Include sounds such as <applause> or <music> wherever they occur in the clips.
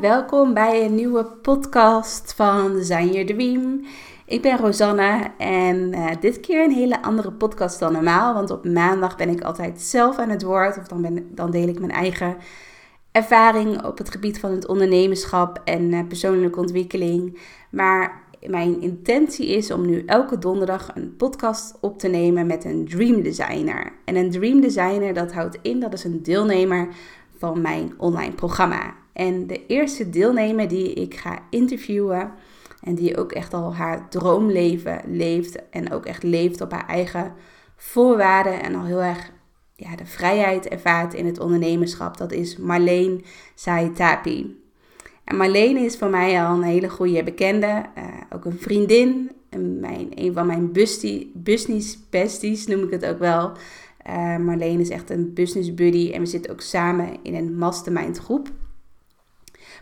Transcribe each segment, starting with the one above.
Welkom bij een nieuwe podcast van Design Your Dream. Ik ben Rosanne en uh, dit keer een hele andere podcast dan normaal. Want op maandag ben ik altijd zelf aan het woord. Of dan, ben, dan deel ik mijn eigen ervaring op het gebied van het ondernemerschap en uh, persoonlijke ontwikkeling. Maar mijn intentie is om nu elke donderdag een podcast op te nemen met een dream designer. En een dream designer dat houdt in dat is een deelnemer van mijn online programma. En de eerste deelnemer die ik ga interviewen en die ook echt al haar droomleven leeft en ook echt leeft op haar eigen voorwaarden en al heel erg ja, de vrijheid ervaart in het ondernemerschap. Dat is Marleen Saitapi. En Marleen is voor mij al een hele goede bekende, uh, ook een vriendin. En mijn, een van mijn business besties noem ik het ook wel. Uh, Marleen is echt een business buddy en we zitten ook samen in een mastermind groep.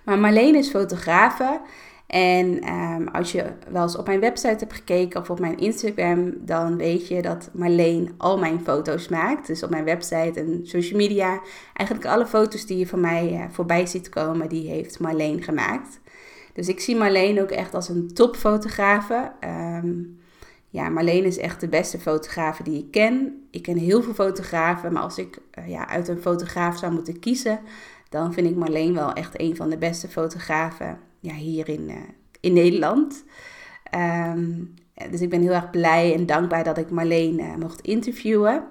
Maar Marleen is fotografe en um, als je wel eens op mijn website hebt gekeken of op mijn Instagram, dan weet je dat Marleen al mijn foto's maakt. Dus op mijn website en social media, eigenlijk alle foto's die je van mij uh, voorbij ziet komen, die heeft Marleen gemaakt. Dus ik zie Marleen ook echt als een topfotografe. Um, ja, Marleen is echt de beste fotografe die ik ken. Ik ken heel veel fotografen, maar als ik uh, ja, uit een fotograaf zou moeten kiezen, dan vind ik Marleen wel echt een van de beste fotografen ja, hier in, uh, in Nederland. Um, dus ik ben heel erg blij en dankbaar dat ik Marleen uh, mocht interviewen.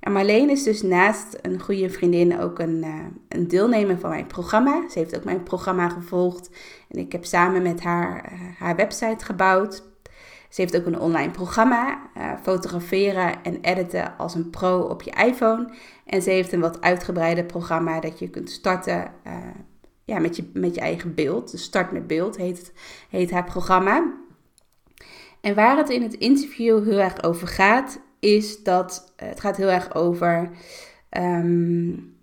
En Marleen is dus naast een goede vriendin ook een, uh, een deelnemer van mijn programma. Ze heeft ook mijn programma gevolgd en ik heb samen met haar haar website gebouwd. Ze heeft ook een online programma, uh, fotograferen en editen als een pro op je iPhone. En ze heeft een wat uitgebreider programma dat je kunt starten uh, ja, met, je, met je eigen beeld. Dus Start met Beeld heet, heet haar programma. En waar het in het interview heel erg over gaat, is dat uh, het gaat heel erg over um,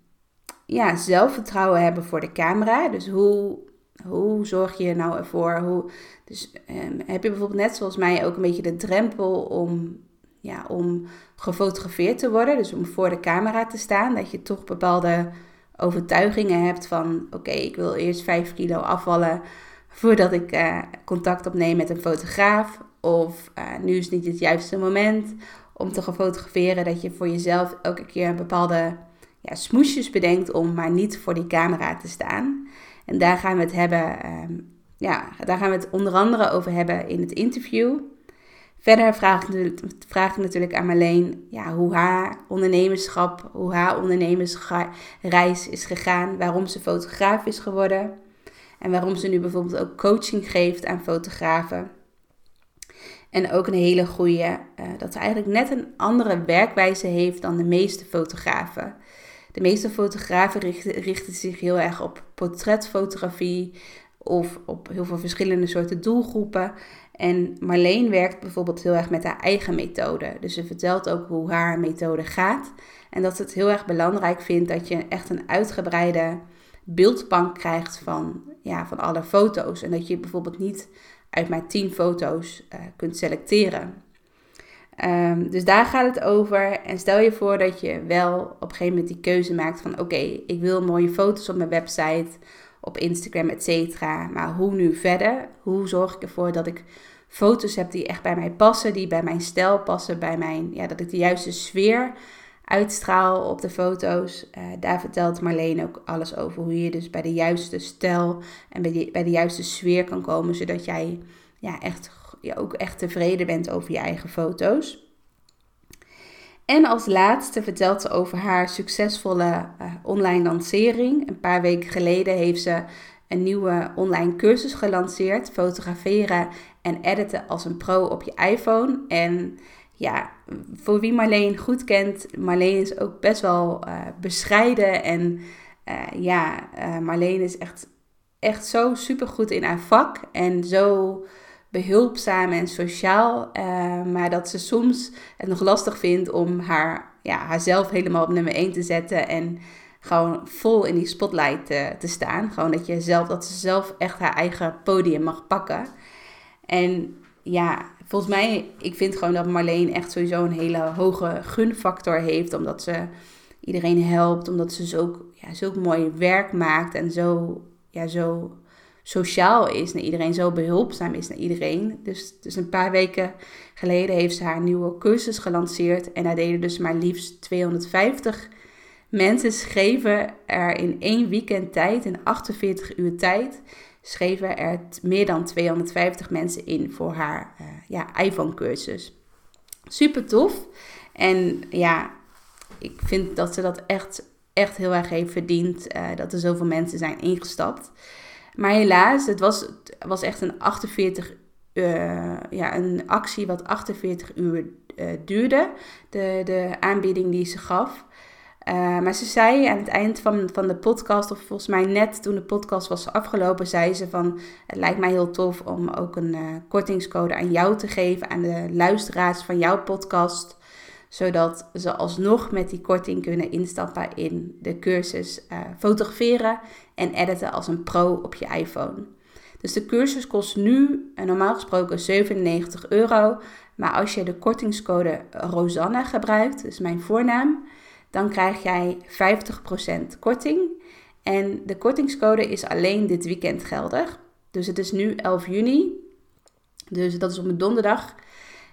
ja, zelfvertrouwen hebben voor de camera. Dus hoe, hoe zorg je er nou ervoor? Hoe, dus um, heb je bijvoorbeeld net zoals mij ook een beetje de drempel om, ja, om gefotografeerd te worden, dus om voor de camera te staan, dat je toch bepaalde overtuigingen hebt van oké, ik wil eerst 5 kilo afvallen voordat ik uh, contact opneem met een fotograaf. Of uh, nu is niet het juiste moment om te gaan fotograferen. Dat je voor jezelf elke keer een bepaalde ja, smoesjes bedenkt om maar niet voor die camera te staan. En daar gaan we het hebben, um, ja, daar gaan we het onder andere over hebben in het interview. Verder vraag ik, natuurlijk aan Marleen ja, hoe haar ondernemerschap, hoe haar ondernemersreis is gegaan, waarom ze fotograaf is geworden en waarom ze nu bijvoorbeeld ook coaching geeft aan fotografen. En ook een hele goede, uh, dat ze eigenlijk net een andere werkwijze heeft dan de meeste fotografen. De meeste fotografen richten, richten zich heel erg op portretfotografie of op heel veel verschillende soorten doelgroepen. En Marleen werkt bijvoorbeeld heel erg met haar eigen methode. Dus ze vertelt ook hoe haar methode gaat. En dat ze het heel erg belangrijk vindt dat je echt een uitgebreide beeldbank krijgt van, ja, van alle foto's. En dat je bijvoorbeeld niet uit maar 10 foto's uh, kunt selecteren. Um, dus daar gaat het over. En stel je voor dat je wel op een gegeven moment die keuze maakt van oké, ik wil mooie foto's op mijn website, op Instagram, et cetera. Maar hoe nu verder? Hoe zorg ik ervoor dat ik foto's heb die echt bij mij passen, die bij mijn stijl passen, bij mijn, ja, dat ik de juiste sfeer uitstraal op de foto's. Uh, daar vertelt Marleen ook alles over hoe je dus bij de juiste stijl en bij, bij de juiste sfeer kan komen, zodat jij ja, echt, ja, ook echt tevreden bent over je eigen foto's. En als laatste vertelt ze over haar succesvolle uh, online lancering. Een paar weken geleden heeft ze een nieuwe online cursus gelanceerd: fotograferen en editen als een pro op je iPhone. En ja, voor wie Marleen goed kent, Marleen is ook best wel uh, bescheiden. En ja, Marleen is echt, echt zo supergoed in haar vak. En zo behulpzaam en sociaal. maar dat ze soms het nog lastig vindt om haar, ja, haarzelf helemaal op nummer 1 te zetten. En gewoon vol in die spotlight te, te staan. Gewoon dat, je zelf, dat ze zelf echt haar eigen podium mag pakken. En ja, volgens mij, ik vind gewoon dat Marleen echt sowieso een hele hoge gunfactor heeft. Omdat ze iedereen helpt, omdat ze zo, ja, zulk mooi werk maakt en zo, ja, zo sociaal is naar iedereen, zo behulpzaam is naar iedereen. Dus, dus een paar weken geleden heeft ze haar nieuwe cursus gelanceerd. En daar deden dus maar liefst 250 mensen schreven er in één weekend tijd, in 48 uur tijd, schreven er meer dan 250 mensen in voor haar uh, ja, iPhone-cursus. Super tof. En ja, ik vind dat ze dat echt, echt heel erg heeft verdiend. Uh, dat er zoveel mensen zijn ingestapt. Maar helaas, het was, was echt een 48 uh, ja, een actie wat 48 uur duurde. De, de aanbieding die ze gaf. Uh, maar ze zei aan het eind van, van de podcast, of volgens mij net toen de podcast was afgelopen, zei ze van het lijkt mij heel tof om ook een kortingscode aan jou te geven, aan de luisteraars van jouw podcast, zodat ze alsnog met die korting kunnen instappen in de cursus uh, fotograferen en editen als een pro op je iPhone. Dus de cursus kost nu normaal gesproken 97 euro, maar als je de kortingscode Rosanne gebruikt, dus mijn voornaam, dan krijg jij 50% korting. En de kortingscode is alleen dit weekend geldig. Dus het is nu 11 juni. Dus dat is op een donderdag.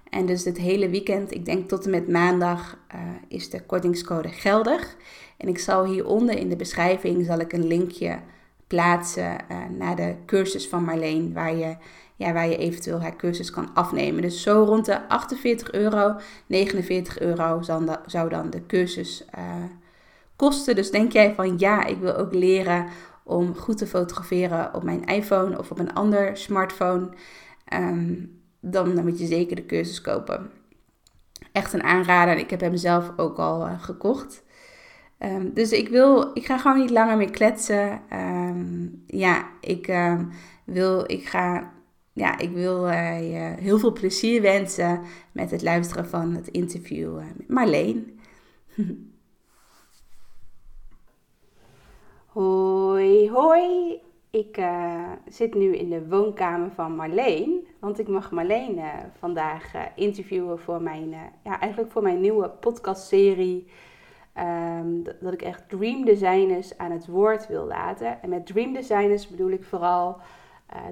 En dus dit hele weekend, ik denk tot en met maandag, uh, is de kortingscode geldig. En ik zal hieronder in de beschrijving zal ik een linkje plaatsen uh, naar de cursus van Marleen, waar je ja, waar je eventueel haar cursus kan afnemen. Dus zo rond de 48 euro, 49 euro zou dan de cursus uh, kosten. Dus denk jij van ja, ik wil ook leren om goed te fotograferen op mijn iPhone of op een ander smartphone. Um, dan, moet je zeker de cursus kopen. Echt een aanrader. Ik heb hem zelf ook al uh, gekocht. Um, dus ik wil, ik ga gewoon niet langer meer kletsen. Um, ja, ik uh, wil, ik ga ja, ik wil uh, je heel veel plezier wensen met het luisteren van het interview uh, Marleen. <laughs> hoi, hoi. Ik uh, zit nu in de woonkamer van Marleen, want ik mag Marleen vandaag interviewen voor mijn, ja, eigenlijk voor mijn nieuwe podcastserie. Um, dat, dat ik echt dream designers aan het woord wil laten. En met dream designers bedoel ik vooral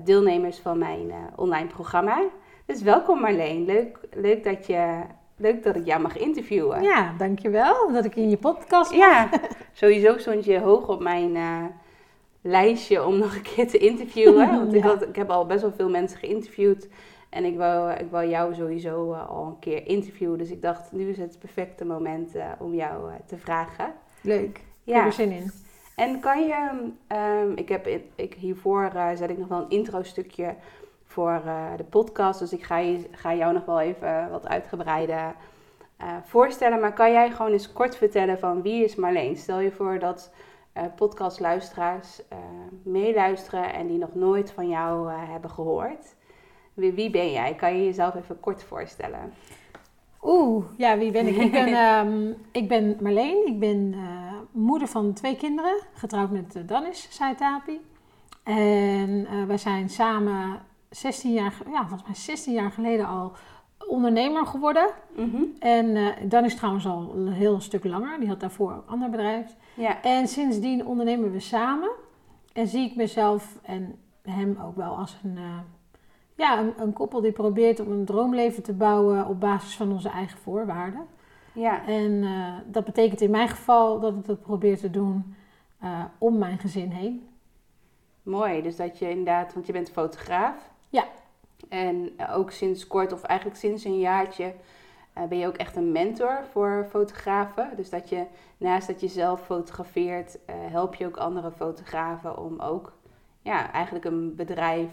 deelnemers van mijn online programma. Dus welkom Marleen. Leuk, leuk, dat je, leuk dat ik jou mag interviewen. Ja, dankjewel dat ik in je podcast mag. Ja, sowieso stond je hoog op mijn lijstje om nog een keer te interviewen. <laughs> Want ja. ik, had, ik heb al best wel veel mensen geïnterviewd. En ik wou, ik wou jou sowieso al een keer interviewen. Dus ik dacht, nu is het perfecte moment om jou te vragen. Leuk. Ja. Ik heb er zin in. En kan je, um, ik heb ik, hiervoor zet ik nog wel een intro stukje voor de podcast. Dus ik ga, je, ga jou nog wel even wat uitgebreider voorstellen. Maar kan jij gewoon eens kort vertellen van wie is Marleen? Stel je voor dat podcastluisteraars meeluisteren en die nog nooit van jou hebben gehoord. Wie, wie ben jij? Kan je jezelf even kort voorstellen? Oeh, ja, wie ben ik? Ik ben, um, <laughs> ik ben Marleen. Ik ben uh, moeder van twee kinderen, getrouwd met uh, Danis Saitapi. En uh, wij zijn samen 16 jaar, ja, volgens mij 16 jaar geleden al ondernemer geworden. Mm -hmm. En Danis trouwens al een heel stuk langer. Die had daarvoor een ander bedrijf. Ja. En sindsdien ondernemen we samen. En zie ik mezelf en hem ook wel als een ja, een, een, koppel die probeert om een droomleven te bouwen op basis van onze eigen voorwaarden. Ja. En uh, dat betekent in mijn geval dat ik dat probeer te doen om mijn gezin heen. Mooi, dus dat je inderdaad, want je bent fotograaf. Ja. En ook sinds kort, of eigenlijk sinds een jaartje, uh, ben je ook echt een mentor voor fotografen. Dus dat je naast dat je zelf fotografeert, help je ook andere fotografen om ook ja, eigenlijk een bedrijf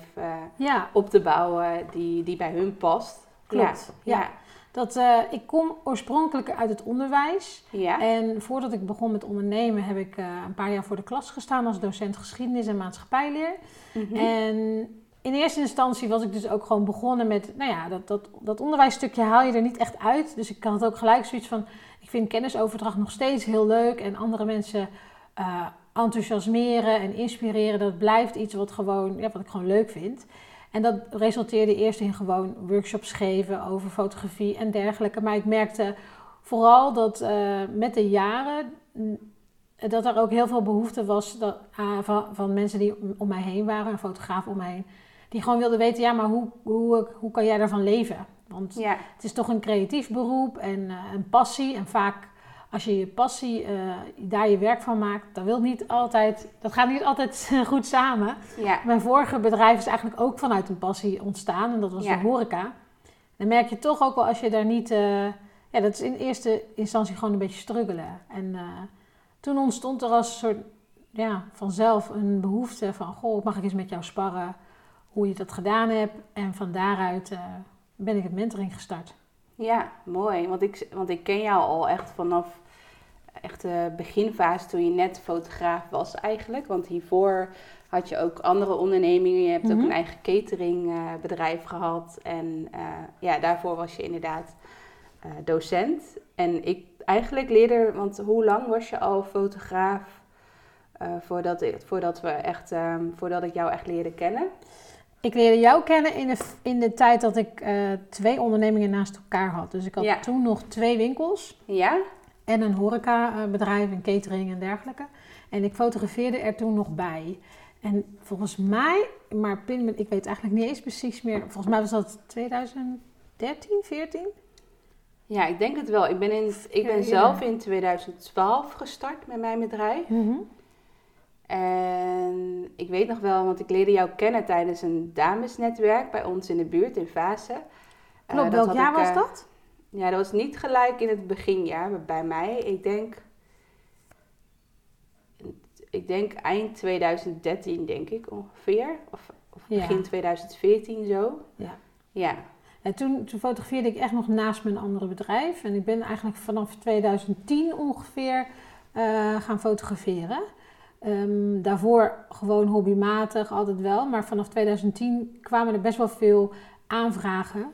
ja. op te bouwen die, die bij hun past. Klopt. Ja. ja. Dat, eh, ik kom oorspronkelijk uit het onderwijs. Ja. En voordat ik begon met ondernemen heb ik eh, een paar jaar voor de klas gestaan als docent geschiedenis en maatschappijleer. Mhm. En in eerste instantie was ik dus ook gewoon begonnen met, nou ja, dat, dat, dat onderwijsstukje haal je er niet echt uit. Dus ik had ook gelijk zoiets van, ik vind kennisoverdracht nog steeds heel leuk en andere mensen eh, enthousiasmeren en inspireren. Dat blijft iets wat, gewoon, ja, wat ik gewoon leuk vind. En dat resulteerde eerst in gewoon workshops geven over fotografie en dergelijke. Maar ik merkte vooral dat eh, met de jaren dat er ook heel veel behoefte was dat, ah, van, van mensen die om mij heen waren, een fotograaf om mij heen, die gewoon wilden weten, ja, maar hoe, hoe, hoe kan jij daarvan leven? Want Ja. het is toch een creatief beroep en eh, een passie. En vaak als je je passie eh, daar je werk van maakt, dat, wil niet altijd, dat gaat niet altijd <laughs> goed samen. Ja. Mijn vorige bedrijf is eigenlijk ook vanuit een passie ontstaan en dat was Ja. de horeca. Dan merk je toch ook wel als je daar niet... eh, ja, dat is in eerste instantie gewoon een beetje struggelen. En toen ontstond er als een soort, ja, vanzelf een behoefte van... Goh, mag ik eens met jou sparren hoe je dat gedaan hebt? En van daaruit eh, ben ik het mentoring gestart. Ja, mooi. Want ik, want ik ken jou al echt vanaf echt de beginfase toen je net fotograaf was eigenlijk. Want hiervoor had je ook andere ondernemingen. Je hebt ook Mhm. een eigen cateringbedrijf gehad. En eh, ja, daarvoor was je inderdaad eh, docent. En ik eigenlijk leerde, want hoe lang was je al fotograaf eh, voordat, ik, voordat, we echt, ehm, voordat ik jou echt leerde kennen? Ik leerde jou kennen in de, in de tijd dat ik eh, twee ondernemingen naast elkaar had. Dus ik had Ja. toen nog twee winkels. Ja? En een horecabedrijf, een catering en dergelijke. En ik fotografeerde er toen nog bij. En volgens mij, maar pin ik weet eigenlijk niet eens precies meer. Volgens mij was dat 2013, 14? Ja, ik denk het wel. Ik ben, in, ik ben ja. zelf in 2012 gestart met mijn bedrijf. En ik weet nog wel, want ik leerde jou kennen tijdens een damesnetwerk bij ons in de buurt in Vase. Eh, Klopt, welk jaar ik, was eh, dat? Ja, dat was niet gelijk in het beginjaar bij mij. Ik denk, ik denk eind 2013 denk ik ongeveer. Of, of Ja. begin 2014 zo. Ja. Ja, En toen, toen fotografeerde ik echt nog naast mijn andere bedrijf. En ik ben eigenlijk vanaf 2010 ongeveer eh, gaan fotograferen. Ehm, daarvoor gewoon hobbymatig, altijd wel. Maar vanaf 2010 kwamen er best wel veel aanvragen.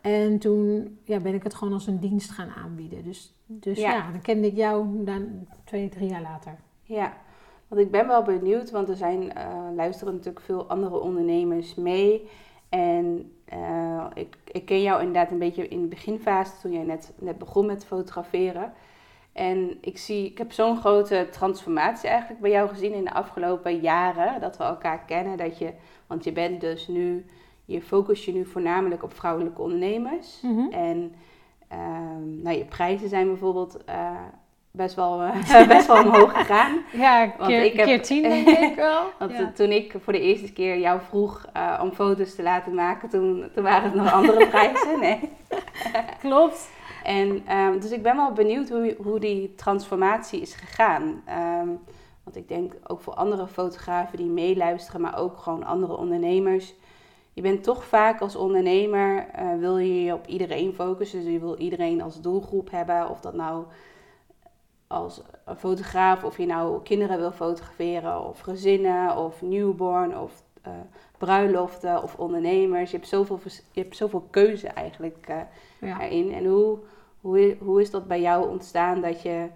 En toen ja, ben ik het gewoon als een dienst gaan aanbieden. Dus, dus Ja. ja. dan kende ik jou dan twee, drie jaar later. Ja, want ik ben wel benieuwd, want er zijn, eh, luisteren natuurlijk veel andere ondernemers mee. En eh, ik, ik ken jou inderdaad een beetje in de beginfase, toen jij net, net begon met fotograferen. En ik, zie, ik heb zo'n grote transformatie eigenlijk bij jou gezien in de afgelopen jaren, dat we elkaar kennen. Dat je, want je bent dus nu, je focus je nu voornamelijk op vrouwelijke ondernemers. En ehm, nou, je prijzen zijn bijvoorbeeld eh, best, wel, eh, <laughs> best wel omhoog gegaan. Ja, Want keer- ik heb- keer tien denk ik <laughs> wel. Want eh, toen ik voor de eerste keer jou vroeg om foto's te laten maken, toen, toen waren het nog andere <laughs> prijzen. Nee. Klopt. En, ehm, dus ik ben wel benieuwd hoe, hoe die transformatie is gegaan. Ehm, want ik denk ook voor andere fotografen die meeluisteren, maar ook gewoon andere ondernemers. Je bent toch vaak als ondernemer, eh, wil je je op iedereen focussen. Dus je wil iedereen als doelgroep hebben. Of dat nou als een fotograaf, of je nou kinderen wil fotograferen, of gezinnen, of newborn, of eh, bruiloften, of ondernemers. Je hebt zoveel, je hebt zoveel keuze eigenlijk Ja. erin. En hoe, hoe, hoe is dat bij jou ontstaan dat je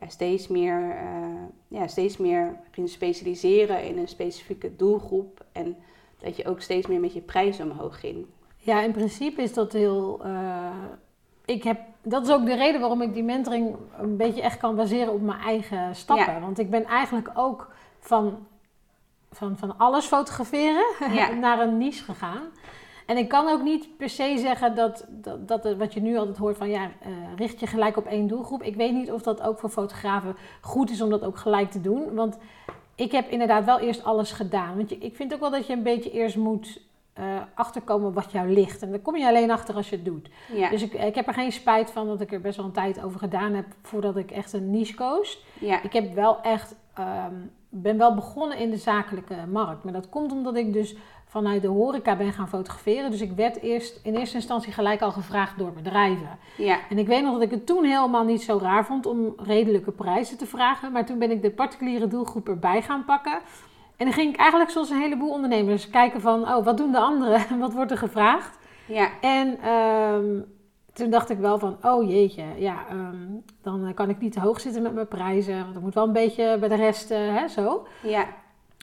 ja, steeds, meer, eh, ja, steeds meer ging specialiseren in een specifieke doelgroep en dat je ook steeds meer met je prijs omhoog ging? Ja, in principe is dat heel. eh, ik heb, dat is ook de reden waarom ik die mentoring een beetje echt kan baseren op mijn eigen stappen. Ja. Want ik ben eigenlijk ook van, van, van alles fotograferen Ja. <laughs> naar een niche gegaan. En ik kan ook niet per se zeggen dat, dat, dat wat je nu altijd hoort van ja, eh, richt je gelijk op één doelgroep. Ik weet niet of dat ook voor fotografen goed is om dat ook gelijk te doen. Want ik heb inderdaad wel eerst alles gedaan. Want je, ik vind ook wel dat je een beetje eerst moet eh, achterkomen wat jou ligt. En daar kom je alleen achter als je het doet. Ja, Dus ik, ik heb er geen spijt van dat ik er best wel een tijd over gedaan heb voordat ik echt een niche koos. ja, Ik heb wel echt, ehm, ben wel begonnen in de zakelijke markt. Maar dat komt omdat ik dus vanuit de horeca ben gaan fotograferen. Dus ik werd eerst in eerste instantie gelijk al gevraagd door bedrijven. Ja. En ik weet nog dat ik het toen helemaal niet zo raar vond om redelijke prijzen te vragen. Maar toen ben ik de particuliere doelgroep erbij gaan pakken. En dan ging ik eigenlijk zoals een heleboel ondernemers kijken van, oh, wat doen de anderen? <laughs> wat wordt er gevraagd? Ja. En ehm, toen dacht ik wel van, oh jeetje, ja, ehm, dan kan ik niet te hoog zitten met mijn prijzen. Want dat moet wel een beetje bij de rest, eh, hè, zo. Ja.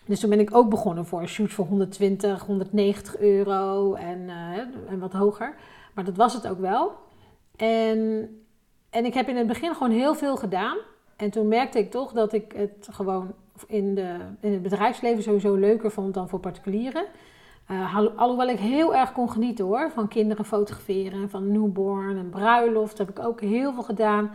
Dus toen ben ik ook begonnen voor shoots voor 120, 190 euro en, eh, en wat hoger. Maar dat was het ook wel. En, en ik heb in het begin gewoon heel veel gedaan. En toen merkte ik toch dat ik het gewoon in, de, in het bedrijfsleven sowieso leuker vond dan voor particulieren. Uh, alhoewel ik heel erg kon genieten hoor, van kinderen fotograferen, van newborn en bruiloft heb ik ook heel veel gedaan.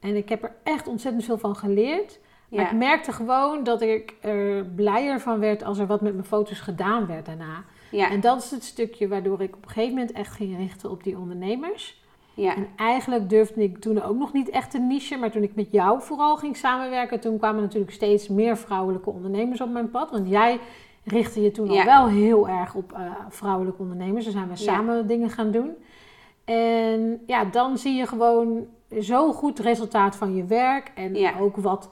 En ik heb er echt ontzettend veel van geleerd. Maar ik merkte gewoon dat ik er blijer van werd als er wat met mijn foto's gedaan werd daarna. Ja. En dat is het stukje waardoor ik op een gegeven moment echt ging richten op die ondernemers. Ja. En eigenlijk durfde ik toen ook nog niet echt een niche. Maar toen ik met jou vooral ging samenwerken, toen kwamen natuurlijk steeds meer vrouwelijke ondernemers op mijn pad. Want jij richtte je toen al wel heel erg op uh, vrouwelijke ondernemers. Dus zijn we samen dingen gaan doen. En ja, dan zie je gewoon zo goed resultaat van je werk. En ook wat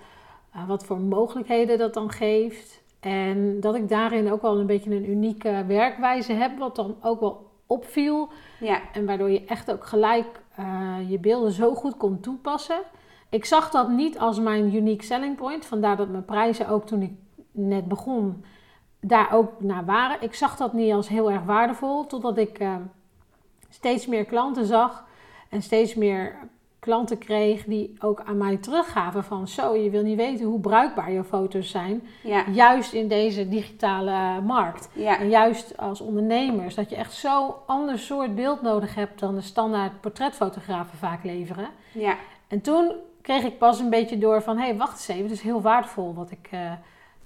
wat voor mogelijkheden dat dan geeft. En dat ik daarin ook wel een beetje een unieke werkwijze heb, wat dan ook wel opviel. Ja. En waardoor je echt ook gelijk uh, je beelden zo goed kon toepassen. Ik zag dat niet als mijn unique selling point. Vandaar dat mijn prijzen ook toen ik net begon daar ook naar waren. Ik zag dat niet als heel erg waardevol. Totdat ik uh, steeds meer klanten zag. En steeds meer klanten kreeg die ook aan mij teruggaven van zo, je wil niet weten hoe bruikbaar je foto's zijn. Juist in deze digitale markt. En juist als ondernemers, dat je echt zo ander soort beeld nodig hebt dan de standaard portretfotografen vaak leveren. Ja. En toen kreeg ik pas een beetje door van hé, hey, wacht eens even, het is heel waardevol wat ik uh,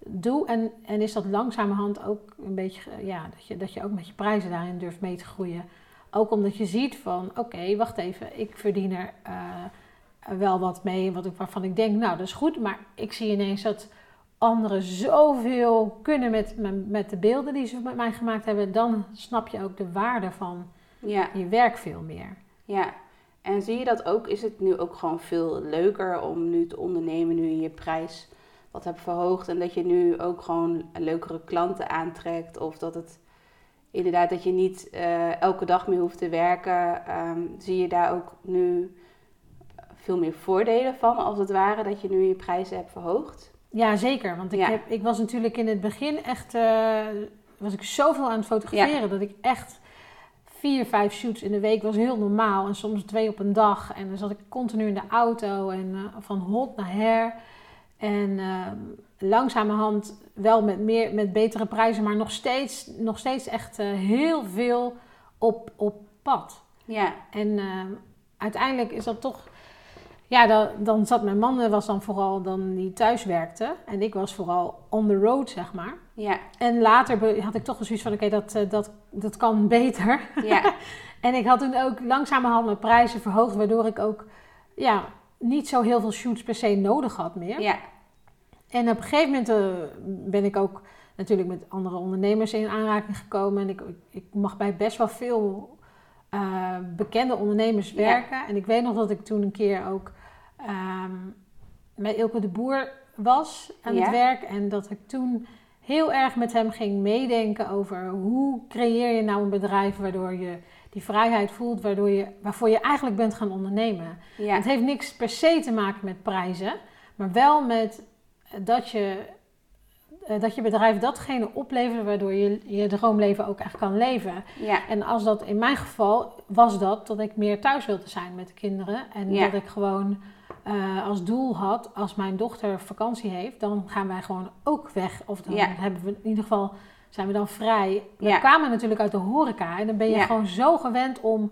doe. En, en is dat langzamerhand ook een beetje, ja, dat je, dat je ook met je prijzen daarin durft mee te groeien. Ook omdat je ziet van, oké, wacht even, ik verdien er uh, wel wat mee wat ik, waarvan ik denk, nou dat is goed. Maar ik zie ineens dat anderen zoveel kunnen met, met de beelden die ze met mij gemaakt hebben. Dan snap je ook de waarde van ja. je werk veel meer. Ja, en zie je dat ook? Is het nu ook gewoon veel leuker om nu te ondernemen, nu je je prijs wat hebt verhoogd en dat je nu ook gewoon leukere klanten aantrekt of dat het inderdaad dat je niet uh, elke dag meer hoeft te werken, um, zie je daar ook nu veel meer voordelen van, als het ware, dat je nu je prijzen hebt verhoogd? Ja, zeker. Want ik, ja. heb, ik was natuurlijk in het begin echt, uh, was ik zoveel aan het fotograferen, ja. dat ik echt vier, vijf shoots in de week was heel normaal. En soms twee op een dag. En dan zat ik continu in de auto en uh, van hot naar her. En uh, langzamerhand wel met, meer, met betere prijzen, maar nog steeds, nog steeds echt uh, heel veel op, op pad. Ja. En uh, uiteindelijk is dat toch. Ja, dan, dan zat mijn man was dan vooral dan die thuis werkte. En ik was vooral on the road, zeg maar. Ja. En later had ik toch zoiets van: oké, okay, dat, dat, dat kan <laughs> beter. Ja. <laughs> en ik had toen ook langzamerhand mijn prijzen verhoogd, waardoor ik ook ja, niet zo heel veel shoots per se nodig had meer. Ja. En op een gegeven moment uh, ben ik ook natuurlijk met andere ondernemers in aanraking gekomen. En ik, ik mag bij best wel veel uh, bekende ondernemers werken. Ja. En ik weet nog dat ik toen een keer ook um, met Ilke de Boer was aan ja. het werk. En dat ik toen heel erg met hem ging meedenken over hoe creëer je nou een bedrijf waardoor je die vrijheid voelt, waardoor je, waarvoor je eigenlijk bent gaan ondernemen. Ja. Het heeft niks per se te maken met prijzen, maar wel met dat je, eh, dat je bedrijf datgene oplevert waardoor je je droomleven ook echt kan leven. Ja. En als dat in mijn geval was dat dat ik meer thuis wilde zijn met de kinderen. En ja. dat ik gewoon uh, als doel had, als mijn dochter vakantie heeft, dan gaan wij gewoon ook weg. Of dan ja. hebben we in ieder geval zijn we dan vrij. We kwamen natuurlijk uit de horeca en dan ben je gewoon zo gewend om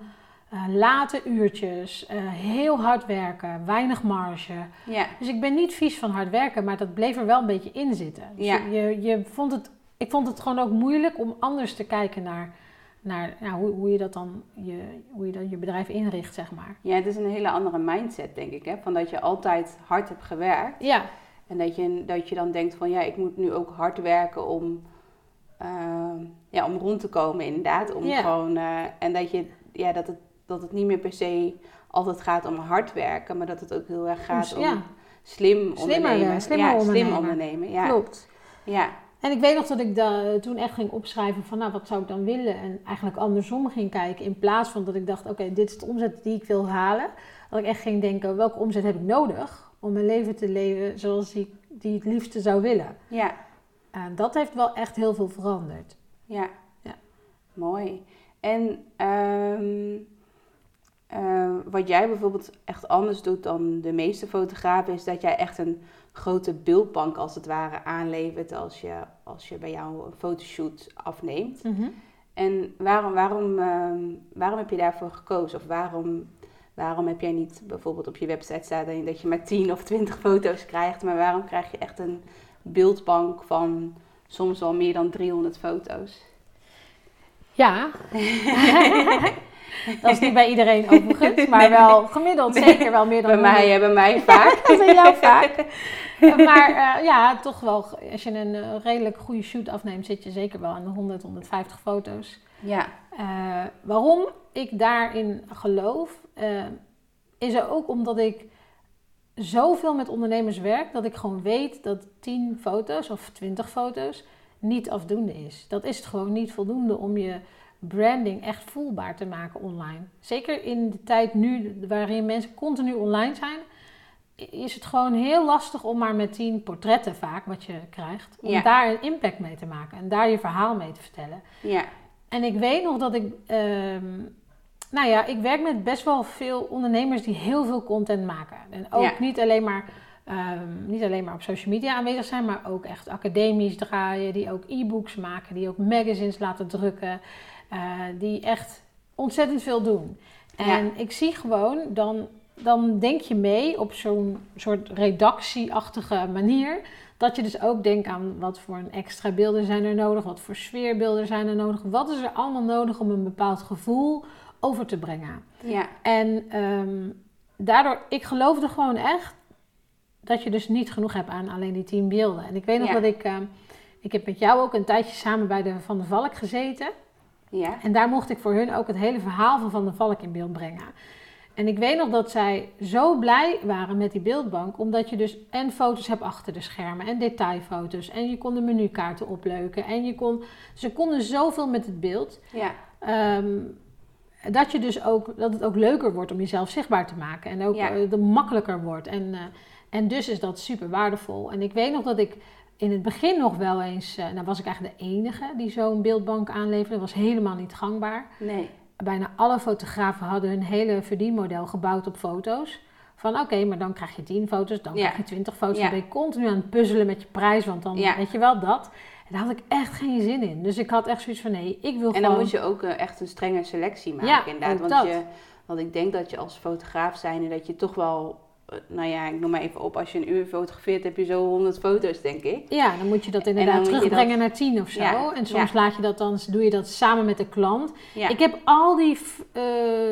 uh, late uurtjes, uh, heel hard werken, weinig marge. Ja. Dus ik ben niet vies van hard werken, maar dat bleef er wel een beetje in zitten. Dus ja. je, je vond het, ik vond het gewoon ook moeilijk om anders te kijken naar, naar nou, hoe, hoe, je dat dan je, hoe je dan je bedrijf inricht, zeg maar. Ja, het is een hele andere mindset, denk ik. Hè? Van dat je altijd hard hebt gewerkt. Ja. En dat je, dat je dan denkt van ja, ik moet nu ook hard werken om ehm, ja, om rond te komen inderdaad. Om Ja. gewoon, eh, en dat, je, ja, dat, het, dat het niet meer per se altijd gaat om hard werken, maar dat het ook heel erg gaat om ja. slim ondernemen. slimmer ja, slim ondernemen. Ja. Klopt. Ja. En ik weet nog dat ik toen echt ging opschrijven van, nou, wat zou ik dan willen? En eigenlijk andersom ging kijken. In plaats van dat ik dacht, oké, dit is de omzet die ik wil halen. Dat ik echt ging denken, welke omzet heb ik nodig om mijn leven te leven zoals ik die het liefste zou willen? Ja. En dat heeft wel echt heel veel veranderd. Ja. Ja. Mooi. En ehm, eh, wat jij bijvoorbeeld echt anders doet dan de meeste fotografen, is dat jij echt een grote beeldbank als het ware aanlevert als je, als je bij jou een fotoshoot afneemt. En waarom, waarom, ehm, waarom heb je daarvoor gekozen? Of waarom, waarom heb jij niet bijvoorbeeld op je website staan dat je maar 10 of 20 <laughs> foto's krijgt, maar waarom krijg je echt een beeldbank van soms wel meer dan 300 foto's? Ja. <laughs> <laughs> <laughs> dat is niet bij iedereen overigens, <laughs> maar wel gemiddeld zeker wel meer dan Bij mij, hè, bij mij <laughs> vaak. Dat bij jou vaak. maar eh, ja, toch wel, als je een eh, redelijk goede shoot afneemt, zit je zeker wel aan de 100, 150 foto's. Ja, Eh, waarom ik daarin geloof, is er ook omdat ik zoveel met ondernemers werk, dat ik gewoon weet dat 10 foto's of 20 foto's niet afdoende is. Dat is het gewoon niet voldoende om je branding echt voelbaar te maken online. Zeker in de tijd nu waarin mensen continu online zijn, is het gewoon heel lastig om maar met 10 portretten vaak wat je krijgt, om Ja. daar een impact mee te maken en daar je verhaal mee te vertellen. ja, En ik weet nog dat ik. ehm, nou ja, ik werk met best wel veel ondernemers die heel veel content maken. En ook Ja. niet, alleen maar, ehm, niet alleen maar op social media aanwezig zijn, maar ook echt academisch draaien. Die ook e-books maken, die ook magazines laten drukken. Eh, die echt ontzettend veel doen. En Ja. ik zie gewoon, dan, dan denk je mee op zo'n soort redactieachtige manier. Dat je dus ook denkt aan wat voor een extra beelden zijn er nodig, wat voor sfeerbeelden zijn er nodig. Wat is er allemaal nodig om een bepaald gevoel over te brengen. ja, En ehm, daardoor, ik geloofde gewoon echt dat je dus niet genoeg hebt aan alleen die tien beelden. En ik weet nog Ja. dat ik, ehm, ik heb met jou ook een tijdje samen bij de Van de Valk gezeten. Ja, En daar mocht ik voor hun ook het hele verhaal van Van de Valk in beeld brengen. En ik weet nog dat zij zo blij waren met die beeldbank, omdat je dus en foto's hebt achter de schermen en detailfoto's en je kon de menukaarten opleuken en je kon, ze konden zoveel met het beeld, ja, ehm, dat je dus ook dat het ook leuker wordt om jezelf zichtbaar te maken en ook Ja. eh, makkelijker wordt en eh, en dus is dat super waardevol. En ik weet nog dat ik in het begin nog wel eens, eh, nou was ik eigenlijk de enige die zo'n beeldbank aanleverde, dat was helemaal niet gangbaar nee, bijna alle fotografen hadden hun hele verdienmodel gebouwd op foto's. Van oké, maar dan krijg je 10 foto's, dan Ja. krijg je 20 foto's. Ja. Dan ben je continu aan het puzzelen met je prijs, want dan Ja. weet je wel dat. En daar had ik echt geen zin in. Dus ik had echt zoiets van nee, ik wil En dan gewoon... moet je ook eh, echt een strenge selectie maken, Ja, inderdaad. Want, dat. Je, want ik denk dat je als fotograaf zijn, dat je toch wel, nou ja, ik noem maar even op, als je een uur fotografeert, heb je zo 100 foto's, denk ik. Ja, dan moet je dat inderdaad terugbrengen naar 10 of zo. Ja, En soms laat je dat dan, doe je dat samen met de klant. Ja, Ik heb al die eh,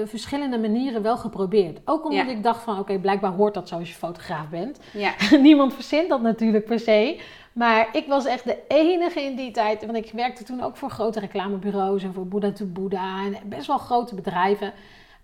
verschillende manieren wel geprobeerd. Ook omdat ik dacht van oké, blijkbaar hoort dat zo als je fotograaf bent. <laughs> Niemand verzint dat natuurlijk per se. Maar ik was echt de enige in die tijd. Want ik werkte toen ook voor grote reclamebureaus en voor Buddha to Buddha. En best wel grote bedrijven.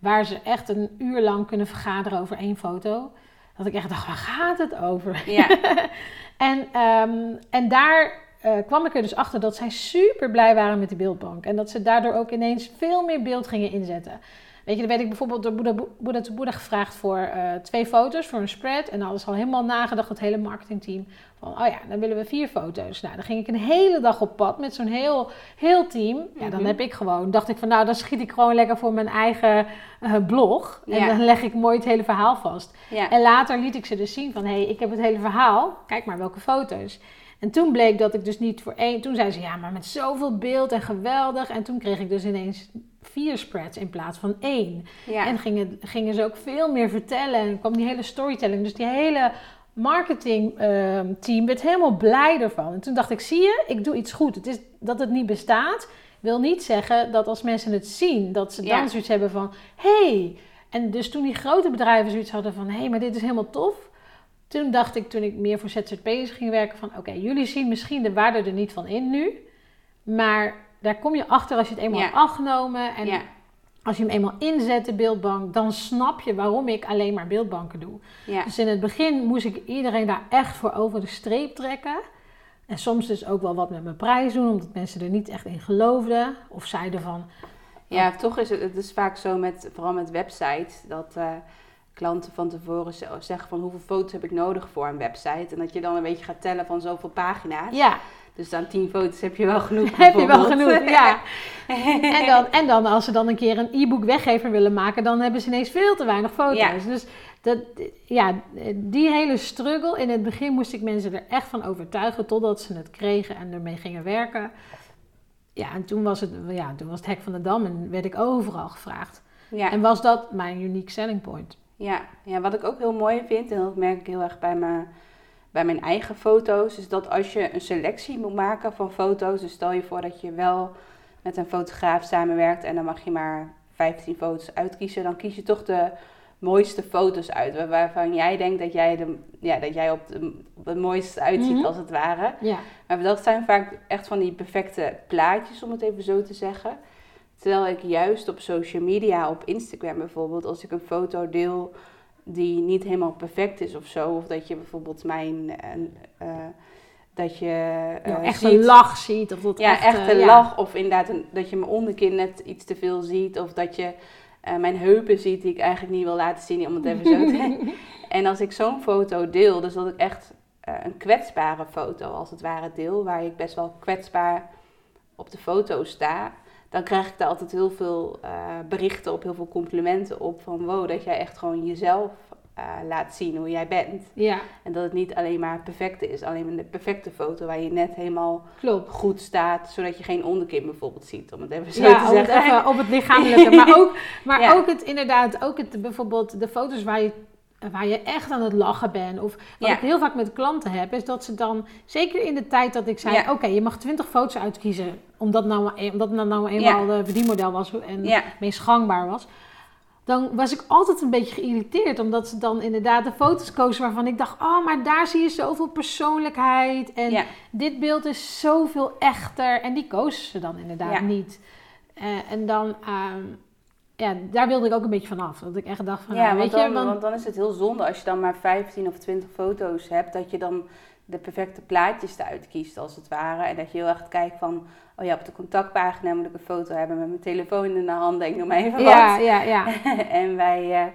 Waar ze echt een uur lang kunnen vergaderen over één foto. Dat ik echt dacht, waar gaat het over? ja, <laughs> En, ehm, en daar eh, kwam ik er dus achter dat zij super blij waren met die beeldbank. En dat ze daardoor ook ineens veel meer beeld gingen inzetten. Weet je, dan werd ik bijvoorbeeld door Boeddha, Boeddha to Boeddha gevraagd voor eh, twee foto's voor een spread. En dan hadden ze al helemaal nagedacht, het hele marketingteam. Van, oh ja, dan willen we vier foto's. Nou, dan ging ik een hele dag op pad met zo'n heel, heel team. Ja, dan Mhm. heb ik gewoon, dacht ik van, nou, dan schiet ik gewoon lekker voor mijn eigen eh, blog. En Ja. dan leg ik mooi het hele verhaal vast. ja, En later liet ik ze dus zien van, hé, hey, ik heb het hele verhaal. Kijk maar welke foto's. En toen bleek dat ik dus niet voor één... Toen zei ze, ja, maar met zoveel beeld en geweldig. En toen kreeg ik dus ineens vier spreads in plaats van één. ja, En gingen, gingen ze ook veel meer vertellen. En kwam die hele storytelling. Dus die hele marketingteam werd helemaal blij ervan. En toen dacht ik, zie je, ik doe iets goed. Het is dat het niet bestaat, wil niet zeggen dat als mensen het zien, dat ze dan Ja. zoiets hebben van, hey. En dus toen die grote bedrijven zoiets hadden van, hé, hey, maar dit is helemaal tof. Toen dacht ik, toen ik meer voor ZZP'ers ging werken, van oké, jullie zien misschien de waarde er niet van in nu. Maar daar kom je achter als je het eenmaal Ja. hebt afgenomen. En ja, als je hem eenmaal inzet, de beeldbank, dan snap je waarom ik alleen maar beeldbanken doe. ja, Dus in het begin moest ik iedereen daar echt voor over de streep trekken. En soms dus ook wel wat met mijn prijs doen, omdat mensen er niet echt in geloofden. Of zeiden van, ja, toch is het, het is vaak zo met, vooral met websites, dat eh, klanten van tevoren ze- zeggen van hoeveel foto's heb ik nodig voor een website. En dat je dan een beetje gaat tellen van zoveel pagina's. ja, Dus aan 10 foto's heb je wel <laughs> genoeg. heb je wel genoeg, <laughs> ja. En dan, en dan als ze dan een keer een e-book weggever willen maken, dan hebben ze ineens veel te weinig foto's. Ja. Dus dat, ja, die hele struggle, in het begin moest ik mensen er echt van overtuigen totdat ze het kregen en ermee gingen werken. Ja, en toen was het, ja, toen was het hek van de dam en werd ik overal gevraagd. Ja. En was dat mijn unique selling point. Ja, ja, wat ik ook heel mooi vind, en dat merk ik heel erg bij, me, bij mijn eigen foto's, is dat als je een selectie moet maken van foto's, dus stel je voor dat je wel met een fotograaf samenwerkt en dan mag je maar 15 foto's uitkiezen, dan kies je toch de mooiste foto's uit, waar- waarvan jij denkt dat jij, de, ja, dat jij op, de, op het mooiste uitziet, Mhm. als het ware. Ja, Maar dat zijn vaak echt van die perfecte plaatjes, om het even zo te zeggen. Terwijl ik juist op social media, op Instagram bijvoorbeeld, als ik een foto deel die niet helemaal perfect is of zo, of dat je bijvoorbeeld mijn. eh, eh, dat je eh, echt ziet- een lach ziet. Of dat ja, echt, echt een ja. lach. Of inderdaad een, dat je mijn onderkin net iets te veel ziet. Of dat je mijn heupen ziet die ik eigenlijk niet wil laten zien, om het even zo te En als ik zo'n foto deel, dus dat ik echt een kwetsbare foto als het ware deel, waar ik best wel kwetsbaar op de foto sta, dan krijg ik daar altijd heel veel eh, berichten op, heel veel complimenten op. Van wow, dat jij echt gewoon jezelf eh, laat zien hoe jij bent. Ja, En dat het niet alleen maar perfect is, alleen de perfecte foto waar je net helemaal klopt. goed staat, zodat je geen onderkin bijvoorbeeld ziet, om het even zo Ja, te zeggen. even op het <laughs> lichamelijke. Maar ook, maar Ja. ook het inderdaad, ook het, bijvoorbeeld de foto's waar je, waar je echt aan het lachen bent. Of wat Ja. ik heel vaak met klanten heb, is dat ze dan, zeker in de tijd dat ik zei, Ja. oké, je mag 20 foto's uitkiezen. Omdat, nou, omdat dat nou eenmaal de verdienmodel was en Ja. meest gangbaar was. Dan was ik altijd een beetje geïrriteerd. Omdat ze dan inderdaad de foto's kozen waarvan ik dacht... Oh, maar daar zie je zoveel persoonlijkheid. En Ja. dit beeld is zoveel echter. En die kozen ze dan inderdaad Ja. niet. Eh, en dan, ehm, ja, daar wilde ik ook een beetje van af. Dat ik echt dacht van, Ja, nou, want, weet je, dan, want, want dan is het heel zonde als je dan maar 15 of 20 foto's hebt, dat je dan de perfecte plaatjes eruit kiest als het ware. En dat je heel erg kijkt van, oh ja, op de contactpagina moet ik een foto hebben met mijn telefoon in de hand, denk ik noem maar even ja, wat. ja, ja. <laughs> en bij eh,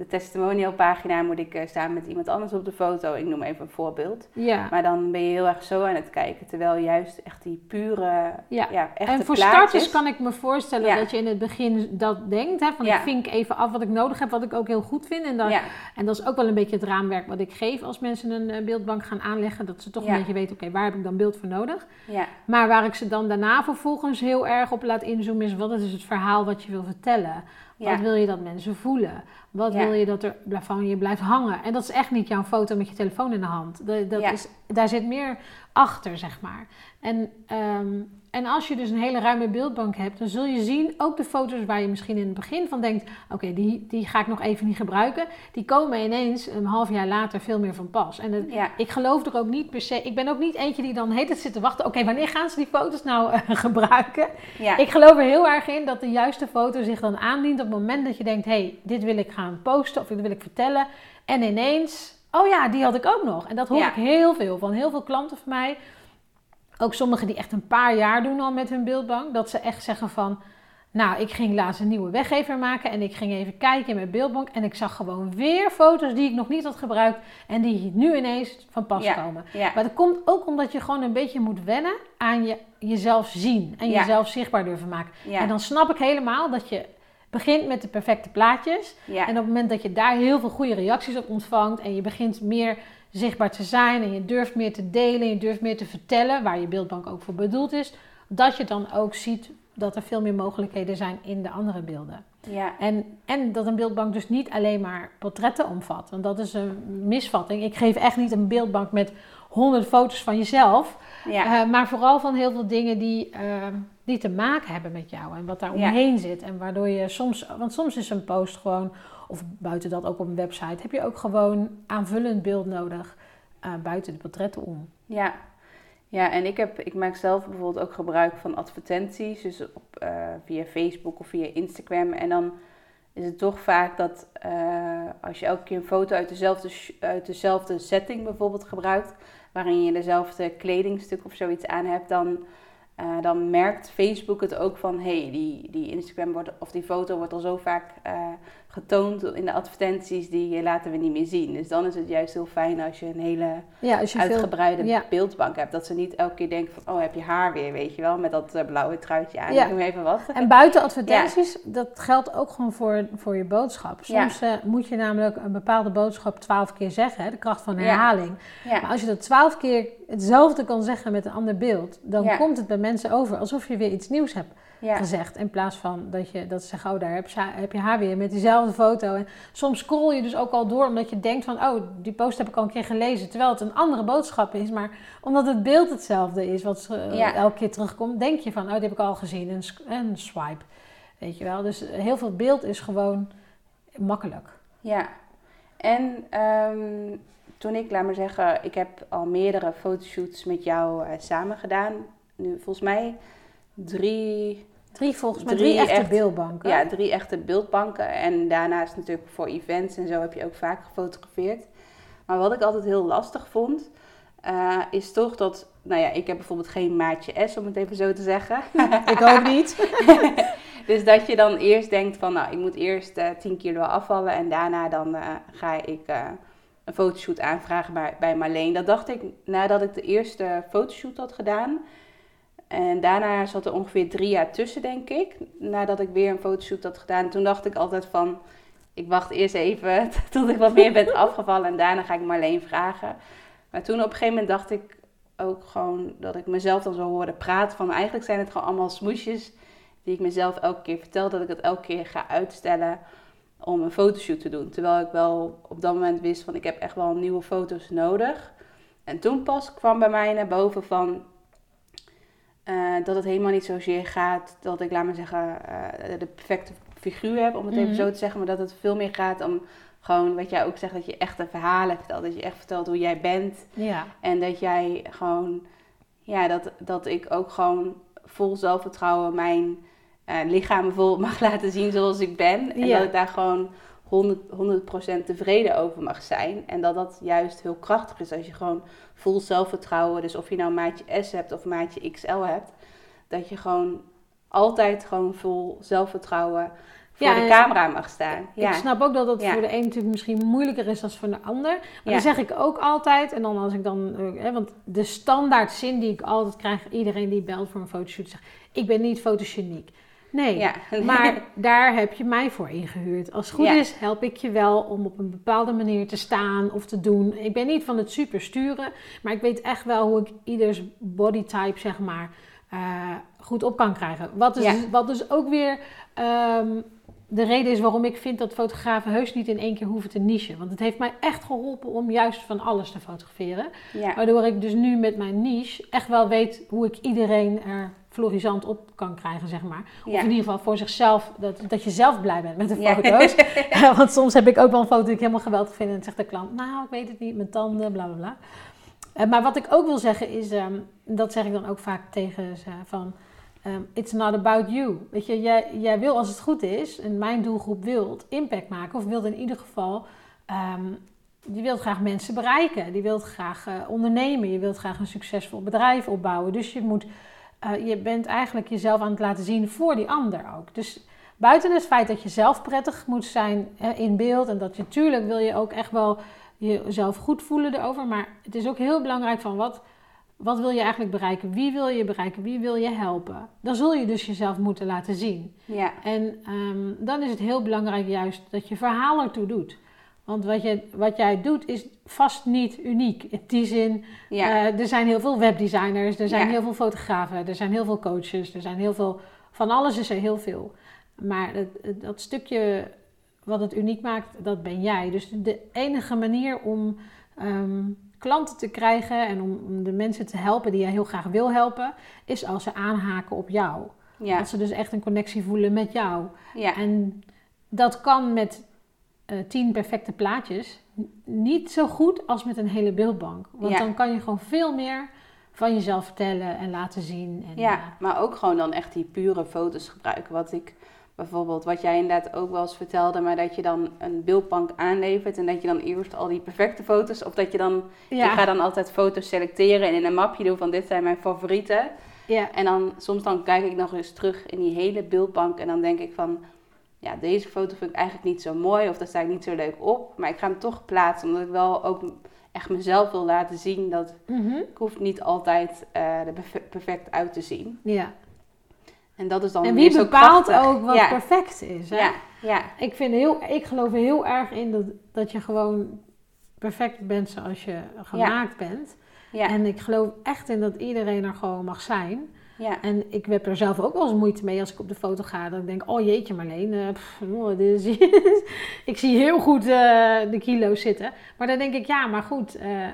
de testimonialpagina moet ik eh, staan met iemand anders op de foto. Ik noem even een voorbeeld. ja. Maar dan ben je heel erg zo aan het kijken, terwijl juist echt die pure, Ja. ja, echte En voor plaatjes... starters kan ik me voorstellen Ja. dat je in het begin dat denkt. Hè, van Ja. ik vink even af wat ik nodig heb, wat ik ook heel goed vind. En, dan, Ja, en dat is ook wel een beetje het raamwerk wat ik geef als mensen een eh, beeldbank gaan aanleggen. Dat ze toch een beetje weten, oké, waar heb ik dan beeld voor nodig? ja, Maar waar ik ze dan daarna vervolgens heel erg op laat inzoomen is wat is het verhaal wat je wil vertellen. Wat wil je dat mensen voelen? Wat Ja. wil je dat er van je blijft hangen? En dat is echt niet jouw foto met je telefoon in de hand. Dat, dat Ja. is, daar zit meer achter, zeg maar. En, ehm, en als je dus een hele ruime beeldbank hebt, dan zul je zien, ook de foto's waar je misschien in het begin van denkt, oké, die, die ga ik nog even niet gebruiken, die komen ineens een half jaar later veel meer van pas. En ja, ik geloof er ook niet per se, ik ben ook niet eentje die dan heet het zit te wachten, oké, wanneer gaan ze die foto's nou eh, <laughs> gebruiken? ja, Ik geloof er heel erg in dat de juiste foto zich dan aandient op het moment dat je denkt: hé, hey, dit wil ik gaan posten of dit wil ik vertellen. En ineens, oh ja, die had ik ook nog. En dat hoor Ja. ik heel veel van heel veel klanten van mij. Ook sommigen die echt een paar jaar doen al met hun beeldbank. Dat ze echt zeggen van, nou, ik ging laatst een nieuwe weggever maken en ik ging even kijken in mijn beeldbank. En ik zag gewoon weer foto's die ik nog niet had gebruikt en die nu ineens van pas Ja. komen. ja, Maar dat komt ook omdat je gewoon een beetje moet wennen aan je, jezelf zien en Ja. jezelf zichtbaar durven maken. En dan snap ik helemaal dat je begint met de perfecte plaatjes. En op het moment dat je daar heel veel goede reacties op ontvangt en je begint meer zichtbaar te zijn en je durft meer te delen en je durft meer te vertellen, waar je beeldbank ook voor bedoeld is, dat je dan ook ziet dat er veel meer mogelijkheden zijn in de andere beelden. ja, En, en dat een beeldbank dus niet alleen maar portretten omvat. Want dat is een misvatting. Ik geef echt niet een beeldbank met honderd foto's van jezelf. ja, Eh, maar vooral van heel veel dingen die, eh, die te maken hebben met jou. En wat daar Ja. omheen zit. En waardoor je soms... Want soms is een post gewoon... Of buiten dat ook op een website... heb je ook gewoon aanvullend beeld nodig. eh, buiten de portretten om. ja. Ja, en ik, heb, ik maak zelf bijvoorbeeld ook gebruik van advertenties, dus op, eh, via Facebook of via Instagram. En dan is het toch vaak dat eh, als je elke keer een foto uit dezelfde, uit dezelfde setting bijvoorbeeld gebruikt, waarin je dezelfde kledingstuk of zoiets aan hebt, dan uh, dan merkt Facebook het ook van hé, hey, die, die Instagram wordt, of die foto wordt al zo vaak uh, getoond in de advertenties, die laten we niet meer zien. Dus dan is het juist heel fijn als je een hele ja, als je uitgebreide veel, ja. beeldbank hebt. Dat ze niet elke keer denken van oh, heb je haar weer, weet je wel, met dat uh, blauwe truitje aan. Ja. Ik even wat. En buiten advertenties, dat geldt ook gewoon voor, voor je boodschap. Soms moet je namelijk een bepaalde boodschap twaalf keer zeggen, hè, de kracht van herhaling. Maar als je dat twaalf keer hetzelfde kan zeggen met een ander beeld, dan komt het bij mensen over alsof je weer iets nieuws hebt gezegd. In plaats van dat, je, dat ze zeggen, oh daar heb je, heb je haar weer met diezelfde foto. En soms scroll je dus ook al door omdat je denkt van, oh die post heb ik al een keer gelezen. Terwijl het een andere boodschap is, maar omdat het beeld hetzelfde is, wat uh, elke keer terugkomt, denk je van, oh die heb ik al gezien. Een, een swipe, weet je wel. Dus heel veel beeld is gewoon makkelijk. Ja, en um, toen ik, laat maar zeggen, ik heb al meerdere fotoshoots met jou uh, samen gedaan. Nu volgens mij drie... Drie volgens mij, drie, echte beeldbanken. Ja, drie echte beeldbanken. En daarnaast natuurlijk voor events en zo heb je ook vaak gefotografeerd. Maar wat ik altijd heel lastig vond, uh, is toch dat... Nou ja, ik heb bijvoorbeeld geen maatje S, om het even zo te zeggen. <laughs> ik ook niet. <laughs> dus dat je dan eerst denkt van, nou, ik moet eerst uh, 10 kilo afvallen en daarna dan uh, ga ik een fotoshoot aanvragen bij, bij Marleen. Dat dacht ik nadat ik de eerste fotoshoot had gedaan. En daarna zat er ongeveer drie jaar tussen, denk ik. Nadat ik weer een fotoshoot had gedaan. Toen dacht ik altijd van, ik wacht eerst even <laughs> tot ik wat meer ben <laughs> afgevallen. En daarna ga ik Marleen vragen. Maar toen op een gegeven moment dacht ik ook gewoon dat ik mezelf dan zo hoorde praten. Van eigenlijk zijn het gewoon allemaal smoesjes die ik mezelf elke keer vertel. Dat ik het elke keer ga uitstellen om een fotoshoot te doen. Terwijl ik wel op dat moment wist van ik heb echt wel nieuwe foto's nodig. En toen pas kwam bij mij naar boven van uh, dat het helemaal niet zozeer gaat dat ik, laat maar zeggen, uh, de perfecte figuur heb, om het even mhm. zo te zeggen. Maar dat het veel meer gaat om gewoon, wat jij ook zegt, dat je echt een verhalen vertelt. Dat je echt vertelt hoe jij bent. Ja. En dat jij gewoon, ja, dat, dat ik ook gewoon vol zelfvertrouwen mijn uh, lichaam bijvoorbeeld <laughs> mag laten zien zoals ik ben. En dat ik daar gewoon 100%, 100% tevreden over mag zijn. En dat dat juist heel krachtig is als je gewoon vol zelfvertrouwen, dus of je nou maatje S hebt of maatje XL hebt, dat je gewoon altijd gewoon vol zelfvertrouwen voor de camera mag staan. Ja. Ik snap ook dat dat voor de een natuurlijk misschien moeilijker is dan voor de ander. Maar dan zeg ik ook altijd, en dan als ik dan, eh, hè, want de standaard zin die ik altijd krijg, iedereen die belt voor een fotoshoot, zegt: Ik ben niet fotogeniek. Nee, ja. maar <laughs> daar heb je mij voor ingehuurd. Als het goed is, help ik je wel om op een bepaalde manier te staan of te doen. Ik ben niet van het super sturen, maar ik weet echt wel hoe ik ieders bodytype, zeg maar, uh, goed op kan krijgen. Wat, is, wat dus ook weer um, de reden is waarom ik vind dat fotografen heus niet in één keer hoeven te nichen. Want het heeft mij echt geholpen om juist van alles te fotograferen. Waardoor ik dus nu met mijn niche echt wel weet hoe ik iedereen er florisant op kan krijgen, zeg maar. Of in ieder geval voor zichzelf, dat, dat je zelf blij bent met de foto's. Ja. <laughs> Want soms heb ik ook wel een foto die ik helemaal geweldig vind en dan zegt de klant, nou, ik weet het niet, mijn tanden, bla bla bla. Uh, maar wat ik ook wil zeggen is, um, dat zeg ik dan ook vaak tegen ze, van... Um, it's not about you. Weet je, jij, jij wil als het goed is, en mijn doelgroep wil impact maken, of wil in ieder geval, um, je wilt graag mensen bereiken, die wilt graag uh, ondernemen, je wilt graag een succesvol bedrijf opbouwen. Dus je moet uh, je bent eigenlijk jezelf aan het laten zien voor die ander ook. Dus buiten het feit dat je zelf prettig moet zijn hè, in beeld en dat je natuurlijk wil je ook echt wel jezelf goed voelen erover, maar het is ook heel belangrijk van wat, wat wil je eigenlijk bereiken? Wie wil je bereiken? Wie wil je helpen? Dan zul je dus jezelf moeten laten zien. Ja. En um, dan is het heel belangrijk juist dat je verhaal ertoe doet. Want wat, je, wat jij doet is vast niet uniek. In die zin, uh, er zijn heel veel webdesigners, er zijn heel veel fotografen, er zijn heel veel coaches, er zijn heel veel, van alles is er heel veel. Maar het, dat stukje wat het uniek maakt, dat ben jij. Dus de enige manier om um, klanten te krijgen en om, om, de mensen te helpen die jij heel graag wil helpen, is als ze aanhaken op jou. Ja. Dat ze dus echt een connectie voelen met jou. En dat kan met uh, tien perfecte plaatjes niet zo goed als met een hele beeldbank. Want dan kan je gewoon veel meer van jezelf vertellen en laten zien. En, Ja, eh, maar ook gewoon dan echt die pure foto's gebruiken. Wat ik bijvoorbeeld, wat jij inderdaad ook wel eens vertelde, maar dat je dan een beeldbank aanlevert en dat je dan eerst al die perfecte foto's, of dat je dan, ja, ik ga dan altijd foto's selecteren en in een mapje doen van dit zijn mijn favorieten. ja, En dan soms dan kijk ik nog eens terug in die hele beeldbank en dan denk ik van, ja, deze foto vind ik eigenlijk niet zo mooi of daar sta ik niet zo leuk op. Maar ik ga hem toch plaatsen, omdat ik wel ook echt mezelf wil laten zien dat mhm, ik hoef niet altijd eh er perfe- perfect uit te zien. ja. En dat is dan En weer wie zo bepaalt krachtig. ook wat ja. perfect is? Hè? Ja, ja, Ik, vind heel, ik geloof er heel erg in dat, dat je gewoon perfect bent zoals je gemaakt bent. ja, En ik geloof echt in dat iedereen er gewoon mag zijn. Ja, En ik heb er zelf ook wel eens moeite mee als ik op de foto ga. Dat ik denk, oh jeetje Marleen, eh, pff, oh, dit is, <laughs> ik zie heel goed eh, de kilo's zitten. Maar dan denk ik, ja, maar goed, eh,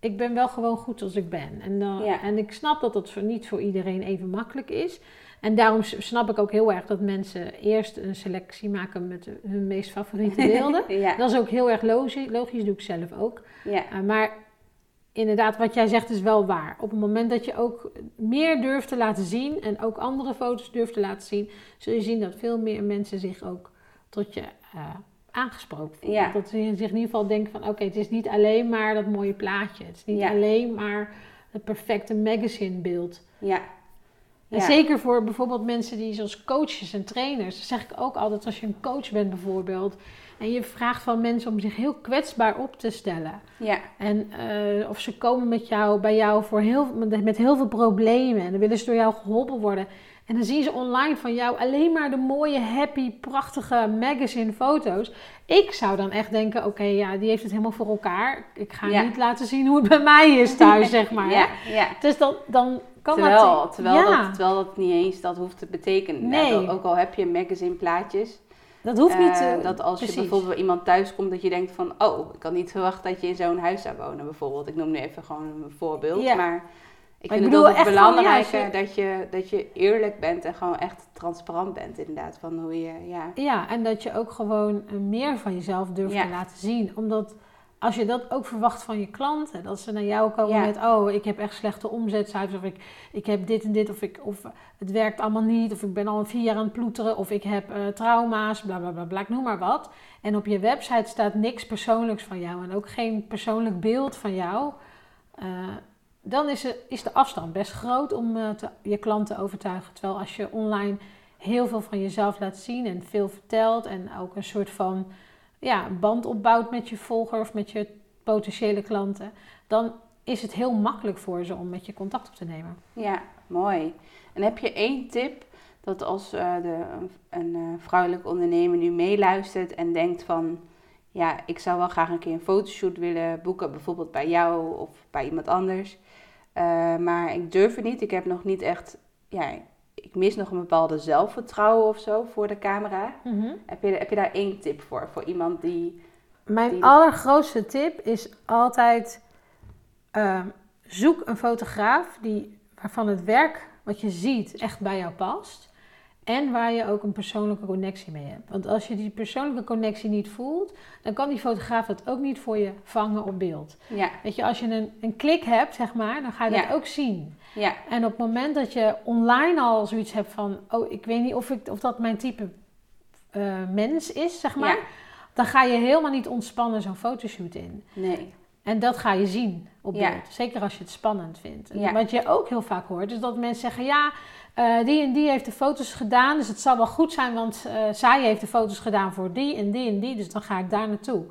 ik ben wel gewoon goed zoals ik ben. En, Ja. en ik snap dat dat voor, niet voor iedereen even makkelijk is. En daarom snap ik ook heel erg dat mensen eerst een selectie maken met hun meest favoriete <laughs> beelden. ja, Dat is ook heel erg logisch, logisch doe ik zelf ook. ja, maar inderdaad, wat jij zegt is wel waar. Op het moment dat je ook meer durft te laten zien en ook andere foto's durft te laten zien, zul je zien dat veel meer mensen zich ook tot je uh, aangesproken voelen. Ja. Dat ze zich in ieder geval denken van oké, het is niet alleen maar dat mooie plaatje. Het is niet Ja. alleen maar het perfecte magazinebeeld. ja, En Ja. zeker voor bijvoorbeeld mensen die zoals coaches en trainers. Zeg ik ook altijd als je een coach bent bijvoorbeeld. En je vraagt van mensen om zich heel kwetsbaar op te stellen. ja, En eh, of ze komen met jou, bij jou voor heel, met, met heel veel problemen. En dan willen ze door jou geholpen worden. En dan zien ze online van jou alleen maar de mooie, happy, prachtige magazine foto's. Ik zou dan echt denken, oké, ja, die heeft het helemaal voor elkaar. Ik ga Ja. niet laten zien hoe het bij mij is thuis, <laughs> zeg maar. ja. Dus dan, dan kan Terwijl, dat... terwijl, ja, dat, terwijl dat niet eens dat hoeft te betekenen. Nee. Ook, ook al heb je magazine plaatjes. Dat hoeft niet... eh, eh, dat als precies. je bijvoorbeeld bij iemand thuis komt, dat je denkt van... Oh, ik had niet verwacht dat je in zo'n huis zou wonen bijvoorbeeld. Ik noem nu even gewoon een voorbeeld. Ja. Maar ik Maar ik vind bedoel het ja, belangrijker als je- dat, je, dat je eerlijk bent en gewoon echt transparant bent inderdaad. Van hoe je, ja... Ja, en dat je ook gewoon meer van jezelf durft Ja. te laten zien. Omdat als je dat ook verwacht van je klanten, dat ze naar jou komen Ja. met: Oh, ik heb echt slechte omzetcijfers, of ik, ik heb dit en dit, of, ik, of het werkt allemaal niet, of ik ben al vier jaar aan het ploeteren, of ik heb eh, trauma's, bla bla bla noem maar wat. En op je website staat niks persoonlijks van jou en ook geen persoonlijk beeld van jou. eh, dan is, er, is de afstand best groot om eh, te- je klant te overtuigen. Terwijl als je online heel veel van jezelf laat zien en veel vertelt en ook een soort van ja, band opbouwt met je volger of met je potentiële klanten, dan is het heel makkelijk voor ze om met je contact op te nemen. Ja, mooi. En heb je één tip dat als eh, de, een eh, vrouwelijke ondernemer nu meeluistert en denkt van... Ja, ik zou wel graag een keer een fotoshoot willen boeken, bijvoorbeeld bij jou of bij iemand anders. Eh, maar ik durf het niet. Ik heb nog niet echt... Ja, ik mis nog een bepaalde zelfvertrouwen of zo voor de camera. Heb je, heb je daar één tip voor? Voor iemand die... Mijn Die- allergrootste tip is altijd ehm, zoek een fotograaf die, waarvan het werk wat je ziet echt bij jou past. En waar je ook een persoonlijke connectie mee hebt. Want als je die persoonlijke connectie niet voelt, dan kan die fotograaf dat ook niet voor je vangen op beeld. Ja, Weet je, als je een, een klik hebt, zeg maar, dan ga je dat ook zien. ja, En op het moment dat je online al zoiets hebt van, oh, ik weet niet of, ik, of dat mijn type eh, mens is, zeg maar. Ja. Dan ga je helemaal niet ontspannen zo'n fotoshoot in. nee. En dat ga je zien op Ja. beeld. Zeker als je het spannend vindt. En Ja. Wat je ook heel vaak hoort, is dat mensen zeggen: ja, eh, die en die heeft de foto's gedaan. Dus het zal wel goed zijn, want eh, zij heeft de foto's gedaan voor die en die en die. Dus dan ga ik daar naartoe.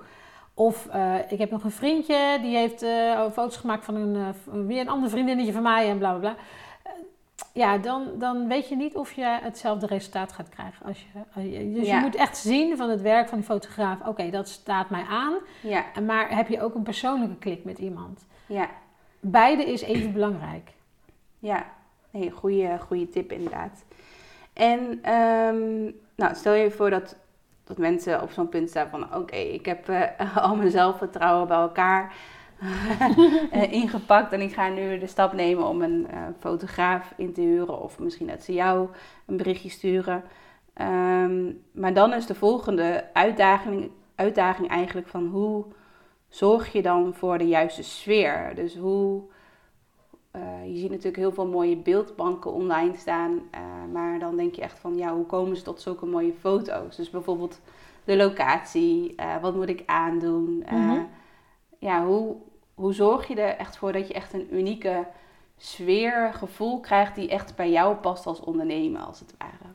Of eh, ik heb nog een vriendje die heeft foto's gemaakt van een, weer een ander vriendinnetje van mij en bla bla bla. Ja, dan, dan weet je niet of je hetzelfde resultaat gaat krijgen. Als je, dus Ja. je moet echt zien van het werk van die fotograaf. Oké, dat staat mij aan. Ja, Maar heb je ook een persoonlijke klik met iemand? ja. Beide is even belangrijk. Ja, nee, goede, goede tip inderdaad. En ehm, nou, stel je voor dat, dat mensen op zo'n punt staan van... oké, ik heb eh, <laughs> al mijn zelfvertrouwen bij elkaar <laughs> ingepakt... en ik ga nu de stap nemen om een eh, fotograaf in te huren... of misschien dat ze jou een berichtje sturen. Ehm, maar dan is de volgende uitdaging, uitdaging eigenlijk van... hoe zorg je dan voor de juiste sfeer? Dus hoe... eh, je ziet natuurlijk heel veel mooie beeldbanken online staan. maar dan denk je echt van, ja, hoe komen ze tot zulke mooie foto's? Dus bijvoorbeeld de locatie, wat moet ik aandoen? Mhm. Ja, hoe, hoe zorg je er echt voor dat je echt een unieke sfeer, gevoel krijgt die echt bij jou past als ondernemer, als het ware?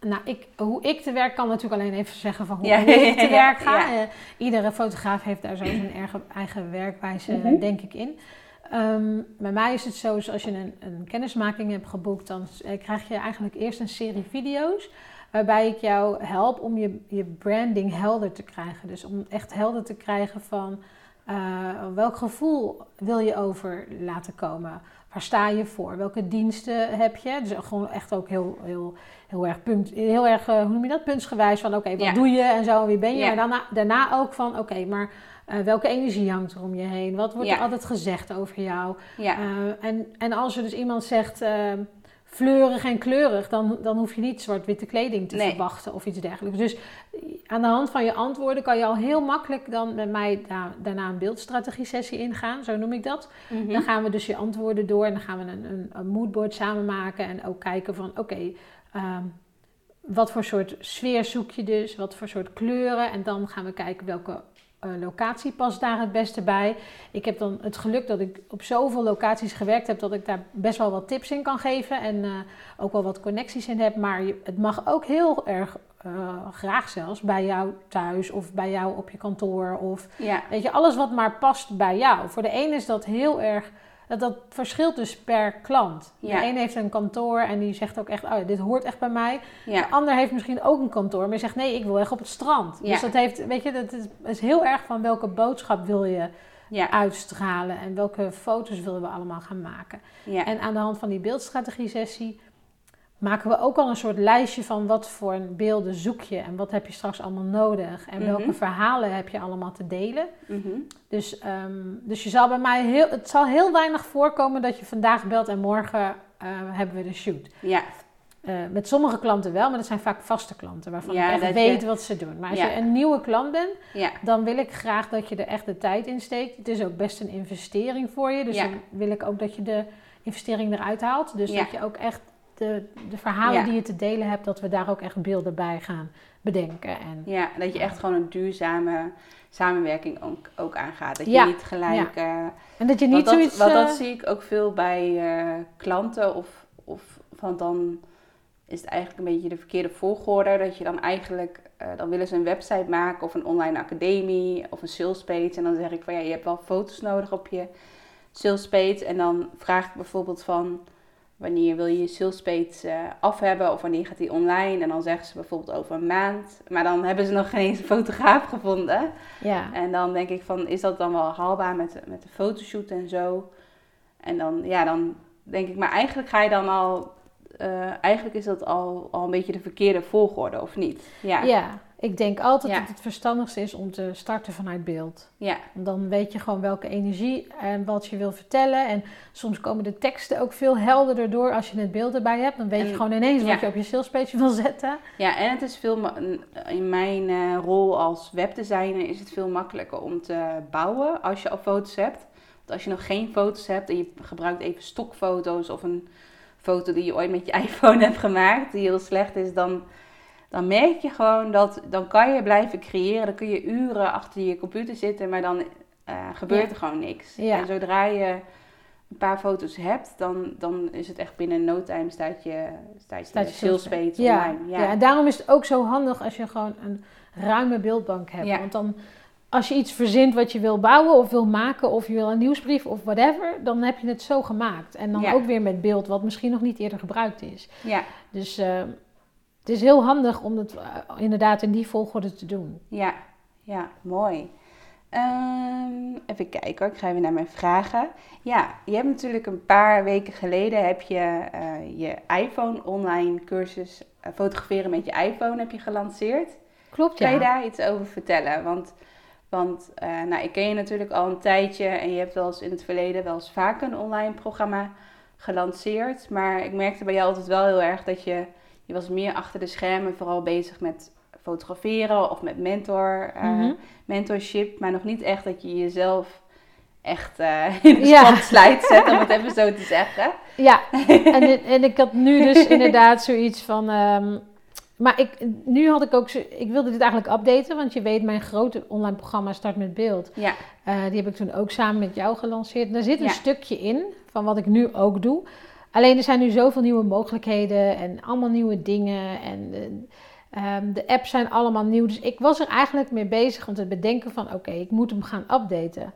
Nou, ik, hoe ik te werk kan natuurlijk alleen even zeggen van hoe ik te werk ga. <laughs> Uh, iedere fotograaf heeft daar zo zijn eigen werkwijze, mhm. denk ik, in. Um, bij mij is het zo, als je een, een kennismaking hebt geboekt, dan eh, krijg je eigenlijk eerst een serie video's. Waarbij ik jou help om je, je branding helder te krijgen. Dus om echt helder te krijgen van uh, welk gevoel wil je over laten komen? Waar sta je voor? Welke diensten heb je? Dus gewoon echt ook heel, heel, heel erg, punt, heel erg uh, hoe noem je dat? Puntsgewijs van oké, wat doe je en zo, wie ben je? En daarna, daarna ook van oké, maar uh, welke energie hangt er om je heen? Wat wordt er altijd gezegd over jou? en, en als er dus iemand zegt fleurig en kleurig, dan, dan hoef je niet zwart-witte kleding te verwachten of iets dergelijks. Dus aan de hand van je antwoorden kan je al heel makkelijk dan met mij daarna een beeldstrategie-sessie ingaan, zo noem ik dat. Mhm. Dan gaan we dus je antwoorden door en dan gaan we een, een, een moodboard samen maken en ook kijken van oké, ehm, wat voor soort sfeer zoek je dus, wat voor soort kleuren en dan gaan we kijken welke locatie past daar het beste bij. Ik heb dan het geluk dat ik op zoveel locaties gewerkt heb dat ik daar best wel wat tips in kan geven en uh, ook wel wat connecties in heb. Maar het mag ook heel erg uh, graag zelfs bij jou thuis of bij jou op je kantoor of ja. weet je alles wat maar past bij jou. Voor de ene is dat heel erg dat, dat verschilt dus per klant. De een heeft een kantoor en die zegt ook echt, oh, dit hoort echt bij mij. De ander heeft misschien ook een kantoor, maar die zegt, nee, ik wil echt op het strand. Dus dat heeft, weet je, dat is, is, heel erg van welke boodschap wil je uitstralen en welke foto's willen we allemaal gaan maken. En aan de hand van die beeldstrategie-sessie maken we ook al een soort lijstje van wat voor beelden zoek je en wat heb je straks allemaal nodig en welke mhm. verhalen heb je allemaal te delen. Mhm. dus, ehm, dus je zal bij mij heel, het zal heel weinig voorkomen dat je vandaag belt en morgen uh, hebben we de shoot. Ja. Uh, met sommige klanten wel, maar dat zijn vaak vaste klanten waarvan ja, ik echt weet wat ze doen. Maar als je een nieuwe klant bent, dan wil ik graag dat je er echt de tijd in steekt. Het is ook best een investering voor je, dus dan wil ik ook dat je de investering eruit haalt. Dus dat je ook echt de, de verhalen die je te delen hebt, dat we daar ook echt beelden bij gaan bedenken. En, ja, dat je echt gewoon een duurzame samenwerking ook, ook aangaat. Dat je niet gelijk... Ja. Uh, en dat je niet dat, zoiets... Want dat eh, zie ik ook veel bij uh, klanten of, of van dan is het eigenlijk een beetje de verkeerde volgorde. Dat je dan eigenlijk, uh, dan willen ze een website maken of een online academie of een sales page. En dan zeg ik van ja, je hebt wel foto's nodig op je sales page. En dan vraag ik bijvoorbeeld van wanneer wil je je sales page uh, af hebben of wanneer gaat die online. En dan zeggen ze bijvoorbeeld over een maand. Maar dan hebben ze nog geen eens een fotograaf <laughs> gevonden. Ja. En dan denk ik van, is dat dan wel haalbaar met, met de fotoshoot en zo? En dan, ja, dan denk ik, maar eigenlijk ga je dan al... Uh, eigenlijk is dat al, al een beetje de verkeerde volgorde, of niet? Ja. ja. Ik denk altijd dat het verstandigste is om te starten vanuit beeld. Ja. Dan weet je gewoon welke energie en wat je wil vertellen. En soms komen de teksten ook veel helderder door als je het beeld erbij hebt. Dan weet je gewoon ineens wat je op je salespage wil zetten. Ja, en het is veel in mijn uh, rol als webdesigner is het veel makkelijker om te bouwen als je al foto's hebt. Want als je nog geen foto's hebt en je gebruikt even stokfoto's of een foto die je ooit met je <laughs> iPhone hebt gemaakt, die heel slecht is, dan dan merk je gewoon dat dan kan je blijven creëren. Dan kun je uren achter je computer zitten, maar dan uh, gebeurt er gewoon niks. En zodra je een paar foto's hebt, dan, dan is het echt binnen no time staat je, staat, je salespage ja. online. Ja. ja, en daarom is het ook zo handig als je gewoon een ruime beeldbank hebt. Want dan als je iets verzint wat je wil bouwen of wil maken of je wil een nieuwsbrief of whatever, dan heb je het zo gemaakt. En dan ook weer met beeld wat misschien nog niet eerder gebruikt is. Ja. Dus uh, het is heel handig om het eh, inderdaad in die volgorde te doen. Ja, ja mooi. Um, even kijken hoor, ik ga even naar mijn vragen. Ja, je hebt natuurlijk een paar weken geleden heb je uh, je iPhone online cursus uh, fotograferen met je iPhone heb je gelanceerd. Klopt, ja. Kan je daar iets over vertellen? Want, want uh, nou, ik ken je natuurlijk al een tijdje en je hebt wel eens in het verleden wel eens vaak een online programma gelanceerd. Maar ik merkte bij jou altijd wel heel erg dat je je was meer achter de schermen vooral bezig met fotograferen of met mentor, uh, mentorship. Maar nog niet echt dat je jezelf echt uh, in de Ja. spotlight <laughs> zet, om het even zo te zeggen. Ja, <laughs> en, en ik had nu dus inderdaad zoiets van. ehm, maar ik, nu had ik ook. Ik wilde dit eigenlijk updaten, want je weet, mijn grote online programma Start met Beeld. Ja, eh, die heb ik toen ook samen met jou gelanceerd. En daar zit een Ja. stukje in van wat ik nu ook doe. Alleen er zijn nu zoveel nieuwe mogelijkheden en allemaal nieuwe dingen. En eh, ehm, de apps zijn allemaal nieuw. Dus ik was er eigenlijk mee bezig om te bedenken van oké, ik moet hem gaan updaten.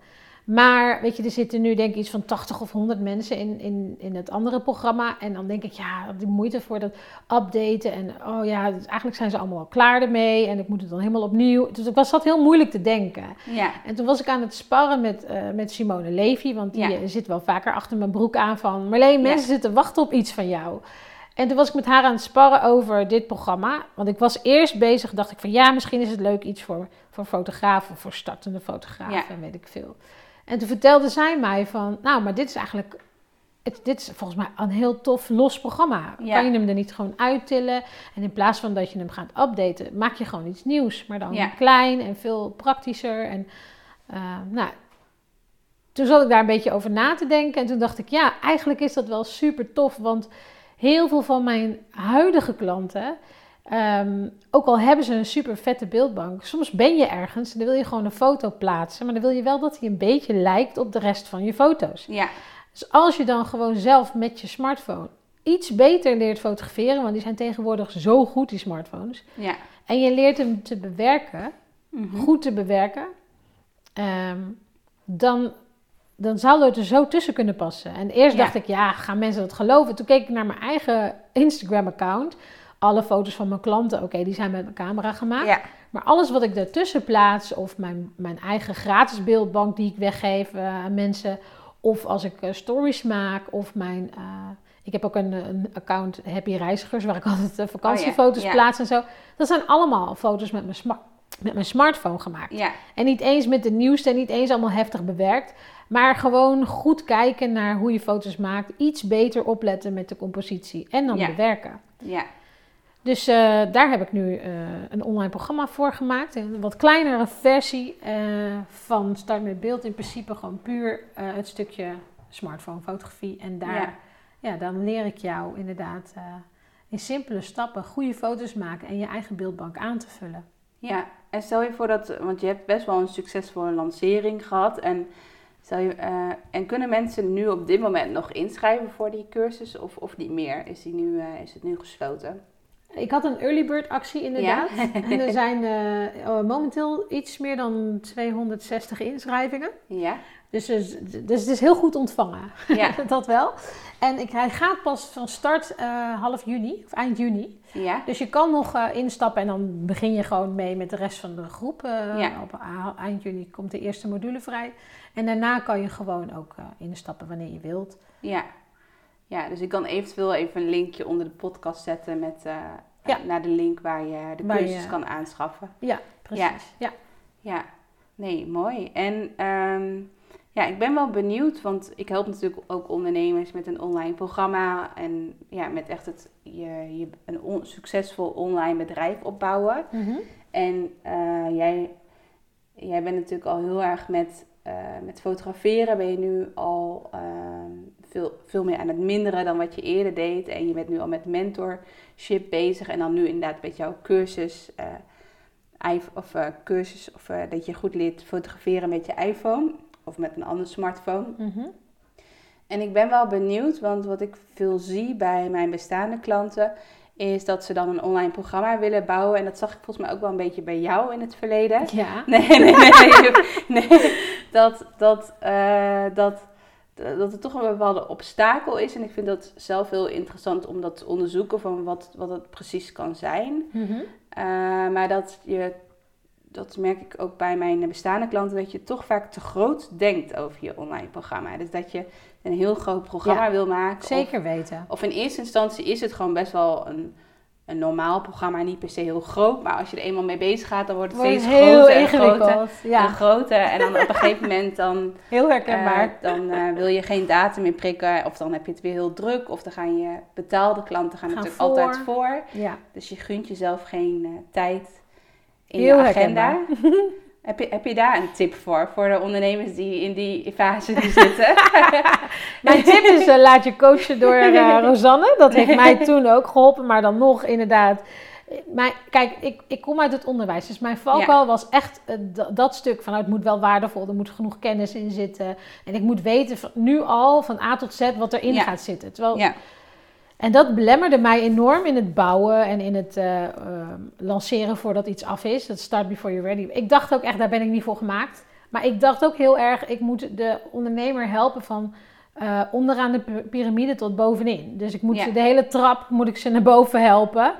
Maar weet je, er zitten nu denk ik iets van 80 of 100 mensen in, in, in het andere programma. En dan denk ik, ja, die moeite voor dat updaten. En oh ja, dus eigenlijk zijn ze allemaal al klaar ermee. En ik moet het dan helemaal opnieuw. Dus ik was dat heel moeilijk te denken. ja, En toen was ik aan het sparren met, eh, met Simone Levy. Want die Ja. eh, zit wel vaker achter mijn broek aan van... Marleen, mensen zitten wachten op iets van jou. En toen was ik met haar aan het sparren over dit programma. Want ik was eerst bezig, dacht ik van... Ja, misschien is het leuk iets voor, voor fotografen, voor startende fotografen Ja. en weet ik veel. En toen vertelde zij mij van... Nou, maar dit is eigenlijk... Het, dit is volgens mij een heel tof los programma. Ja. Kan je hem er niet gewoon uittillen? En in plaats van dat je hem gaat updaten, maak je gewoon iets nieuws. Maar dan Ja. klein en veel praktischer. En eh, nou, toen zat ik daar een beetje over na te denken. En toen dacht ik, ja, eigenlijk is dat wel super tof. Want heel veel van mijn huidige klanten, ehm, ook al hebben ze een super vette beeldbank, soms ben je ergens en dan wil je gewoon een foto plaatsen. Maar dan wil je wel dat hij een beetje lijkt op de rest van je foto's. ja, Dus als je dan gewoon zelf met je smartphone iets beter leert fotograferen, want die zijn tegenwoordig zo goed, die smartphones. ja. En je leert hem te bewerken, Mhm. goed te bewerken, ehm, dan, dan zou het er zo tussen kunnen passen. En eerst Ja. dacht ik, ja, gaan mensen dat geloven? Toen keek ik naar mijn eigen Instagram-account. Alle foto's van mijn klanten, oké, die zijn met mijn camera gemaakt. Ja, Maar alles wat ik daartussen plaats, of mijn, mijn eigen gratis beeldbank die ik weggeef eh, aan mensen, of als ik eh, stories maak, of mijn. eh, ik heb ook een, een account Happy Reizigers, waar ik <laughs> altijd vakantiefoto's Oh ja, ja. plaats en zo. Dat zijn allemaal foto's met mijn, sma- met mijn smartphone gemaakt. En niet eens met de nieuwste en niet eens allemaal heftig bewerkt. Maar gewoon goed kijken naar hoe je foto's maakt. Iets beter opletten met de compositie en dan bewerken. ja, Dus eh, daar heb ik nu eh, een online programma voor gemaakt. Een wat kleinere versie eh, van Start met Beeld. In principe gewoon puur het stukje smartphone fotografie. En daar, ja. dan leer ik jou inderdaad in simpele stappen goede foto's maken en je eigen beeldbank aan te vullen. ja. En stel je voor dat, want je hebt best wel een succesvolle lancering gehad. En, stel je, en kunnen mensen nu op dit moment nog inschrijven voor die cursus of, of niet meer? Is, die nu, is het nu gesloten? Ik had een early bird actie inderdaad. <laughs> en er zijn eh, oh, momenteel iets meer dan 260 inschrijvingen. Ja, Dus, dus, dus het is heel goed ontvangen. ja, <laughs> dat wel. En ik, hij gaat pas van start eh, half juni, of eind juni. ja, Dus je kan nog eh, instappen en dan begin je gewoon mee met de rest van de groep. Ja. Op eind juni komt de eerste module vrij. En daarna kan je gewoon ook instappen wanneer je wilt. ja. Ja, dus ik kan eventueel even een linkje onder de podcast zetten met, eh, Ja. naar de link waar je de cursus kan aanschaffen. Ja, precies. Ja. Ja, nee, mooi. En ehm, ja, ik ben wel benieuwd, want ik help natuurlijk ook ondernemers met een online programma en ja, met echt het, je, je, een on- succesvol online bedrijf opbouwen. Mhm. En eh, jij, jij bent natuurlijk al heel erg met, eh, met fotograferen, ben je nu al ehm, veel, veel meer aan het minderen dan wat je eerder deed. En je bent nu al met mentorship bezig en dan nu inderdaad met jouw cursus. iP- of eh, cursus of eh, dat je goed leert fotograferen met je iPhone of met een andere smartphone. Mhm. En ik ben wel benieuwd, want wat ik veel zie bij mijn bestaande klanten is dat ze dan een online programma willen bouwen. En dat zag ik volgens mij ook wel een beetje bij jou in het verleden. Ja. Nee, nee, nee. nee. <laughs> Dat, dat, dat, dat er toch een bepaalde obstakel is. En ik vind dat zelf heel interessant om dat te onderzoeken van wat, wat het precies kan zijn. Mhm. Uh, maar dat je, dat merk ik ook bij mijn bestaande klanten, dat je toch vaak te groot denkt over je online programma. Dus dat je een heel groot programma Ja, wil maken. Zeker weten. Of in eerste instantie is het gewoon best wel een, een normaal programma, niet per se heel groot. Maar als je er eenmaal mee bezig gaat, dan wordt het Wordt steeds heel groter en groter. En groter. En dan op een gegeven <laughs> moment dan, heel eh, herkenbaar. dan eh, wil je geen data meer prikken. Of dan heb je het weer heel druk. Of dan gaan je betaalde klanten gaan, Gaan natuurlijk voor. altijd voor. ja. Dus je gunt jezelf geen eh, tijd in Heel je agenda. <laughs> Heb je, heb je daar een tip voor? Voor de ondernemers die in die fase die zitten? <laughs> Mijn tip is, uh, laat je coachen door uh, <laughs> Rosanne. Dat heeft mij toen ook geholpen. Maar dan nog, inderdaad. Kijk, ik, ik kom uit het onderwijs. Dus mijn valkuil ja. was echt uh, dat stuk van... het moet wel waardevol, er moet genoeg kennis in zitten. En ik moet weten van, nu al van A tot Z wat erin ja. gaat zitten. Terwijl... Ja. En dat belemmerde mij enorm in het bouwen en in het uh, uh, lanceren voordat iets af is. Dat start before you're ready. Ik dacht ook echt, daar ben ik niet voor gemaakt. Maar ik dacht ook heel erg, ik moet de ondernemer helpen van uh, onderaan de piramide tot bovenin. Dus ik moet ja. de hele trap, moet ik ze naar boven helpen.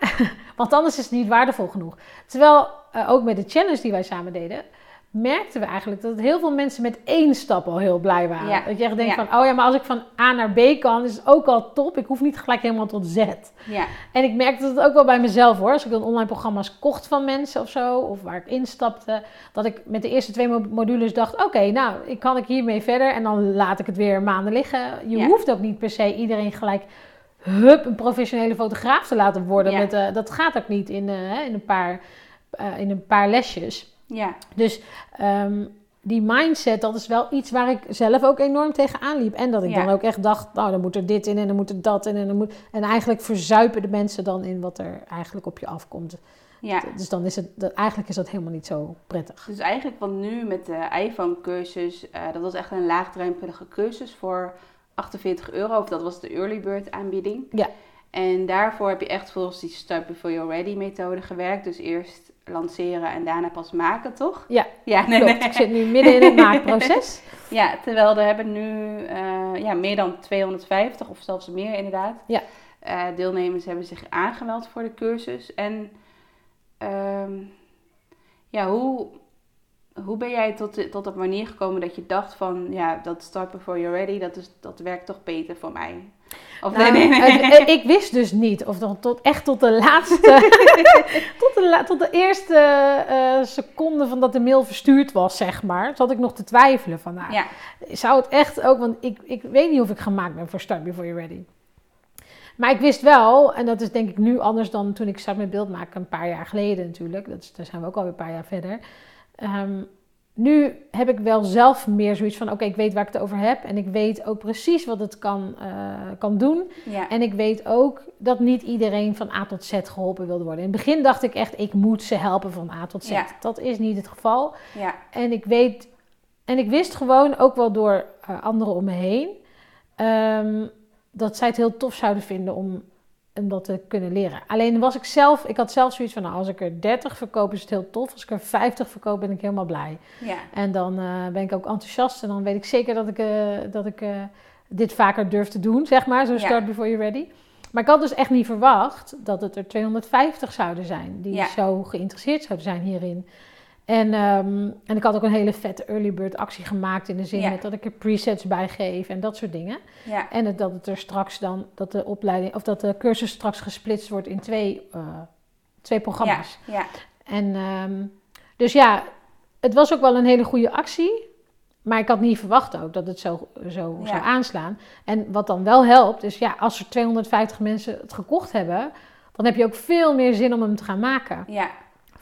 <laughs> Want anders is het niet waardevol genoeg. Terwijl ook met de challenge die wij samen deden merkten we eigenlijk dat heel veel mensen met één stap al heel blij waren. Ja. Dat je echt denkt ja. van, oh ja, maar als ik van A naar B kan, is het ook al top. Ik hoef niet gelijk helemaal tot Z. Ja. En ik merkte dat ook wel bij mezelf hoor. Als ik dan online programma's kocht van mensen of zo, of waar ik instapte, dat ik met de eerste twee modules dacht, oké, okay, nou, ik kan ik hiermee verder en dan laat ik het weer maanden liggen. Je hoeft ook niet per se iedereen gelijk hup, een professionele fotograaf te laten worden. Met, uh, dat gaat ook niet in, uh, in, een paar, uh, in een paar lesjes. Ja. Dus um, die mindset, dat is wel iets waar ik zelf ook enorm tegenaan liep. En dat ik ja. dan ook echt dacht, nou, dan moet er dit in en dan moet er dat in. En, dan moet... en eigenlijk verzuipen de mensen dan in wat er eigenlijk op je afkomt. Ja. Dus dan is het, dat, eigenlijk is dat helemaal niet zo prettig. Dus eigenlijk wat nu met de iPhone-cursus, uh, dat was echt een laagdrempelige cursus voor 48 euro. Of dat was de early bird aanbieding. Ja. En daarvoor heb je echt volgens die Start Before You're Ready methode gewerkt. Dus eerst lanceren en daarna pas maken, toch? Ja, ja nee. Ik zit nu midden in het maakproces. <laughs> ja, terwijl er hebben nu uh, ja, meer dan 250 of zelfs meer inderdaad. Ja. Uh, deelnemers hebben zich aangemeld voor de cursus. En uh, ja, hoe, hoe ben jij tot, tot op manier gekomen dat je dacht van... Ja, dat Start Before You're Ready, dat, is, dat werkt toch beter voor mij? Of nou, nee, nee, nee. Het, ik wist dus niet, of dan tot, echt tot de laatste, <laughs> tot, de, tot de eerste uh, seconde van dat de mail verstuurd was, zeg maar, zat ik nog te twijfelen van, nou, ja. zou het echt ook, want ik, ik weet niet of ik gemaakt ben voor Start Before You're Ready. Maar ik wist wel, en dat is denk ik nu anders dan toen ik start met beeld maken, een paar jaar geleden natuurlijk, dat is, daar zijn we ook alweer een paar jaar verder. Um, nu heb ik wel zelf meer zoiets van: oké, ik weet waar ik het over heb. En ik weet ook precies wat het kan, uh, kan doen. Ja. En ik weet ook dat niet iedereen van A tot Z geholpen wilde worden. In het begin dacht ik echt: ik moet ze helpen van A tot Z. Ja. Dat is niet het geval. Ja. En ik weet, en ik wist gewoon ook wel door uh, anderen om me heen. Um, dat zij het heel tof zouden vinden om om dat te kunnen leren. Alleen was ik zelf, ik had zelf zoiets van, nou, als ik er 30 verkoop is het heel tof. Als ik er 50 verkoop ben ik helemaal blij. Ja. En dan uh, ben ik ook enthousiast en dan weet ik zeker dat ik, uh, dat ik uh, dit vaker durf te doen, zeg maar. Zo start ja. before you're ready. Maar ik had dus echt niet verwacht dat het er 250 zouden zijn die ja. zo geïnteresseerd zouden zijn hierin. En, um, en ik had ook een hele vette early bird actie gemaakt in de zin Ja. met dat ik er presets bij geef en dat soort dingen. Ja. En het, dat het er straks dan, dat de opleiding, of dat de cursus straks gesplitst wordt in twee, uh, twee programma's. Ja. En um, dus ja, het was ook wel een hele goede actie. Maar ik had niet verwacht ook dat het zo, zo zou aanslaan. En wat dan wel helpt, is ja, als er 250 mensen het gekocht hebben, dan heb je ook veel meer zin om hem te gaan maken. Ja.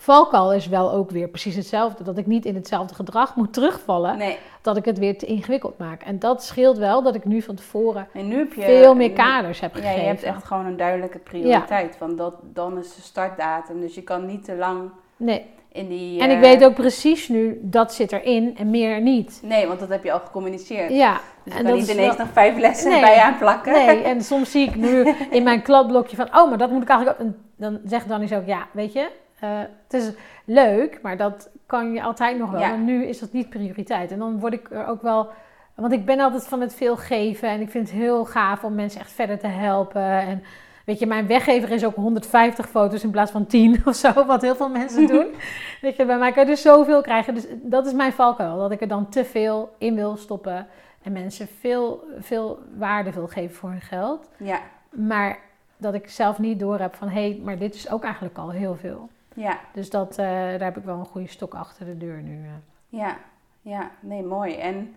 Valkuil is wel ook weer precies hetzelfde. Dat ik niet in hetzelfde gedrag moet terugvallen. Nee. Dat ik het weer te ingewikkeld maak. En dat scheelt wel dat ik nu van tevoren En nu heb je... veel meer nu- kaders heb Ja, gegeven. je hebt echt gewoon een duidelijke prioriteit. Van dat, dan is de startdatum. Dus je kan niet te lang Nee. in die... En ik eh, weet ook precies nu, dat zit erin en meer niet. Nee, want dat heb je al gecommuniceerd. Ja. Dus je en kan niet ineens wel- nog vijf lessen Nee. bij je aanplakken. Nee, en soms zie ik nu <laughs> in mijn kladblokje van, oh, maar dat moet ik eigenlijk ook. En dan zegt dan eens ook, ja, weet je, eh, het is leuk, maar dat kan je altijd nog wel. Ja. Nu is dat niet prioriteit. En dan word ik er ook wel, want ik ben altijd van het veel geven en ik vind het heel gaaf om mensen echt verder te helpen. En weet je, mijn weggever is ook 150 foto's in plaats van 10 <laughs> of zo, wat heel veel mensen doen. <laughs> weet je, bij mij kan je dus zoveel krijgen. Dus dat is mijn valkuil, dat ik er dan te veel in wil stoppen. En mensen veel, veel waarde wil geven voor hun geld. Ja, Maar dat ik zelf niet door heb van hé, hey, maar dit is ook eigenlijk al heel veel. Ja, Dus dat, eh, daar heb ik wel een goede stok achter de deur nu. ja, ja. Nee, mooi. En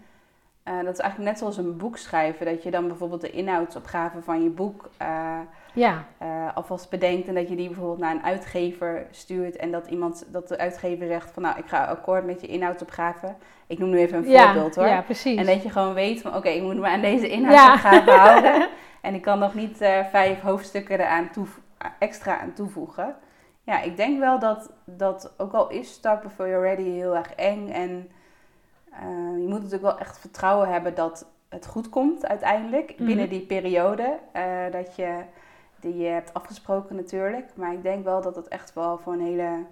eh, dat is eigenlijk net zoals een boek schrijven. Dat je dan bijvoorbeeld de inhoudsopgave van je boek eh, Ja, alvast bedenkt. En dat je die bijvoorbeeld naar een uitgever stuurt. En dat, iemand, dat de uitgever zegt van nou, ik ga akkoord met je inhoudsopgave. Ik noem nu even een ja, voorbeeld hoor. ja, precies. En dat je gewoon weet van oké, ik moet me aan deze inhoudsopgave <laughs> houden. En ik kan nog niet vijf hoofdstukken eraan extra aan toevoegen. Ja, ik denk wel dat, dat ook al is Start Before You're Ready heel erg eng. En eh, je moet natuurlijk wel echt vertrouwen hebben dat het goed komt uiteindelijk. Mhm. Binnen die periode eh, dat je, die je hebt afgesproken natuurlijk. Maar ik denk wel dat het echt wel voor een hele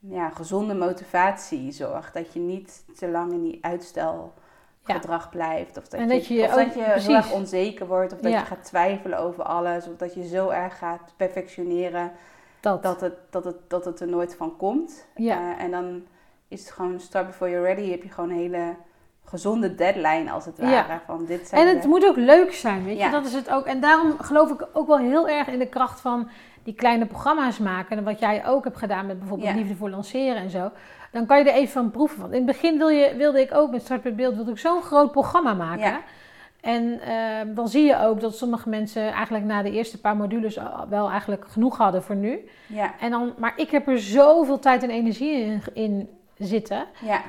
ja, gezonde motivatie zorgt. Dat je niet te lang in die uitstelgedrag blijft. Of dat En je, of ook- dat je precies. heel erg onzeker wordt. Of dat Ja. je gaat twijfelen over alles. Of dat je zo erg gaat perfectioneren dat. dat het, dat het, dat het er nooit van komt. Ja. Eh, en dan is het gewoon start before you're ready. Heb je gewoon een hele gezonde deadline als het Ja. ware. Van dit zijn En het de- moet ook leuk zijn, weet je. Ja. Dat is het ook. En daarom geloof ik ook wel heel erg in de kracht van die kleine programma's maken. En wat jij ook hebt gedaan met bijvoorbeeld. Liefde voor Lanceren en zo. Dan kan je er even van proeven. Want in het begin wil je, wilde ik ook met Start met Beeld wilde ik zo'n groot programma maken. En eh, dan zie je ook dat sommige mensen eigenlijk na de eerste paar modules wel eigenlijk genoeg hadden voor nu. Ja, En dan, maar ik heb er zoveel tijd en energie in, in zitten. ja,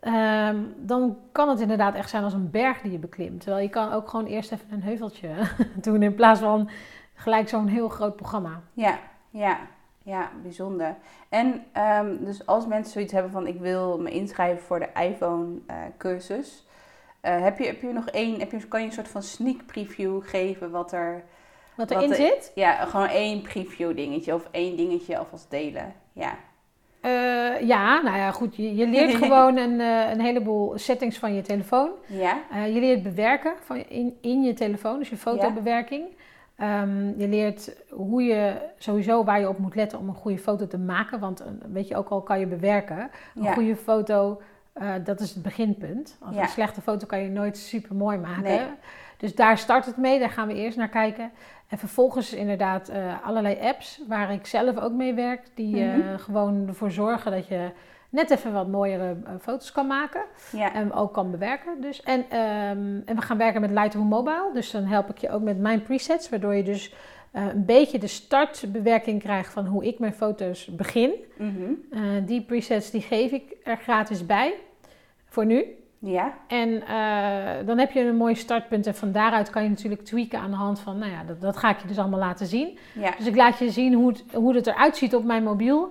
Ehm, dan kan het inderdaad echt zijn als een berg die je beklimt. Terwijl je kan ook gewoon eerst even een heuveltje <laughs> doen in plaats van gelijk zo'n heel groot programma. ja, ja, ja, bijzonder. En ehm, dus als mensen zoiets hebben van ik wil me inschrijven voor de iPhone eh, cursus. Eh, heb, je, heb je nog één, heb je, kan je een soort van sneak preview geven wat er... Wat Wat erin er- zit? Ja, gewoon één preview dingetje of één dingetje alvast delen. Ja, Eh, ja, nou ja, goed. Je, je leert <laughs> gewoon een, eh, een heleboel settings van je telefoon. ja, je leert bewerken van, in, in je telefoon, dus je fotobewerking. Ehm, je leert hoe je sowieso waar je op moet letten om een goede foto te maken. Want weet je, ook al kan je bewerken, een Ja. goede foto, eh, dat is het beginpunt. Als Ja. een slechte foto kan je nooit super mooi maken. Nee. Dus daar start het mee, daar gaan we eerst naar kijken. En vervolgens inderdaad eh, allerlei apps waar ik zelf ook mee werk. Die eh, Mhm. gewoon ervoor zorgen dat je net even wat mooiere foto's kan maken. ja, En ook kan bewerken dus. En, ehm, en we gaan werken met Lightroom Mobile. Dus dan help ik je ook met mijn presets. Waardoor je dus een beetje de startbewerking krijgt van hoe ik mijn foto's begin. mhm, die presets die geef ik er gratis bij. Voor nu. ja, En eh, dan heb je een mooi startpunt. En van daaruit kan je natuurlijk tweaken aan de hand van... Nou ja, dat, dat ga ik je dus allemaal laten zien. ja, Dus ik laat je zien hoe het, hoe het eruit ziet op mijn mobiel.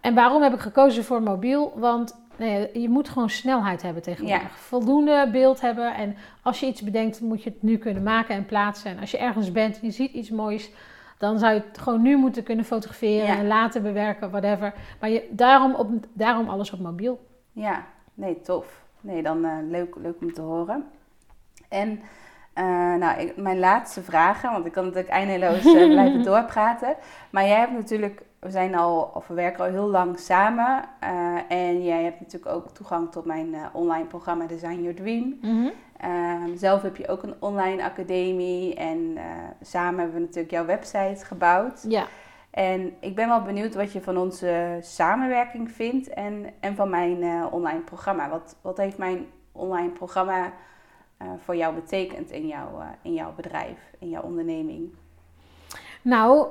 En waarom heb ik gekozen voor mobiel? Want nou je moet gewoon snelheid hebben tegenwoordig. Ja. Voldoende beeld hebben. En als je iets bedenkt, moet je het nu kunnen maken en plaatsen. En als je ergens bent en je ziet iets moois... dan zou je het gewoon nu moeten kunnen fotograferen Ja. en laten bewerken, whatever. Maar je, daarom, op, daarom alles op mobiel. ja. Nee, tof. Nee, dan eh, leuk, leuk om te horen. En eh, nou, ik- mijn laatste vragen, want ik kan natuurlijk eindeloos eh, <laughs> blijven doorpraten. Maar jij hebt natuurlijk, we zijn al, of we werken al heel lang samen. en jij hebt natuurlijk ook toegang tot mijn online programma Design Your Dream. Ehm, zelf heb je ook een online academie en samen hebben we natuurlijk jouw website gebouwd. Ja. En ik ben wel benieuwd wat je van onze samenwerking vindt en, en van mijn eh, online programma. Wat, wat heeft mijn online programma eh, voor jou betekend in jouw, eh, in jouw bedrijf, in jouw onderneming? Nou,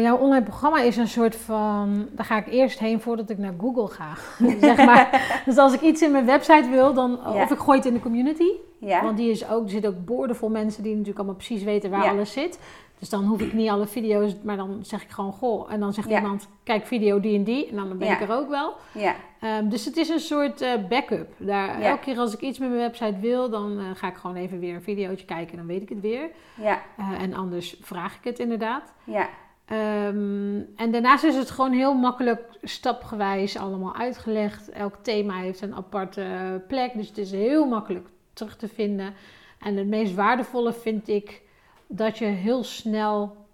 jouw online programma is een soort van. Daar ga ik eerst heen voordat ik naar Google ga. <laughs> zeg maar. <laughs> Dus als ik iets in mijn website wil, dan. Ja. Of ik gooi het in de community. Ja, Want die is ook, er zitten ook boordevol mensen die natuurlijk allemaal precies weten waar Ja. alles zit. Dus dan hoef ik niet alle video's, maar dan zeg ik gewoon goh. En dan zegt Ja. iemand, kijk video die en die. En dan ben Ja. ik er ook wel. ja, Ehm, dus het is een soort eh, backup. Daar. Elke keer als ik iets met mijn website wil, dan eh, ga ik gewoon even weer een videootje kijken. En dan weet ik het weer. ja, Eh, en anders vraag ik het inderdaad. ja, Ehm, en daarnaast is het gewoon heel makkelijk stapgewijs allemaal uitgelegd. Elk thema heeft een aparte plek, dus het is heel makkelijk terug te vinden. En het meest waardevolle vind ik dat je heel snel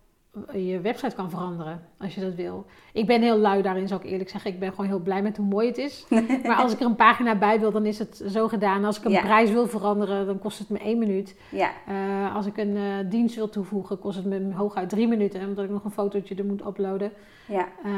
je website kan veranderen als je dat wil. Ik ben heel lui daarin, zal ik eerlijk zeggen. Ik ben gewoon heel blij met hoe mooi het is. <laughs> maar als ik er een pagina bij wil, dan is het zo gedaan. Als ik een Ja. prijs wil veranderen, dan kost het me één minuut. ja, Eh, als ik een eh, dienst wil toevoegen, kost het me hooguit drie minuten, omdat ik nog een fotootje er moet uploaden. ja, Eh,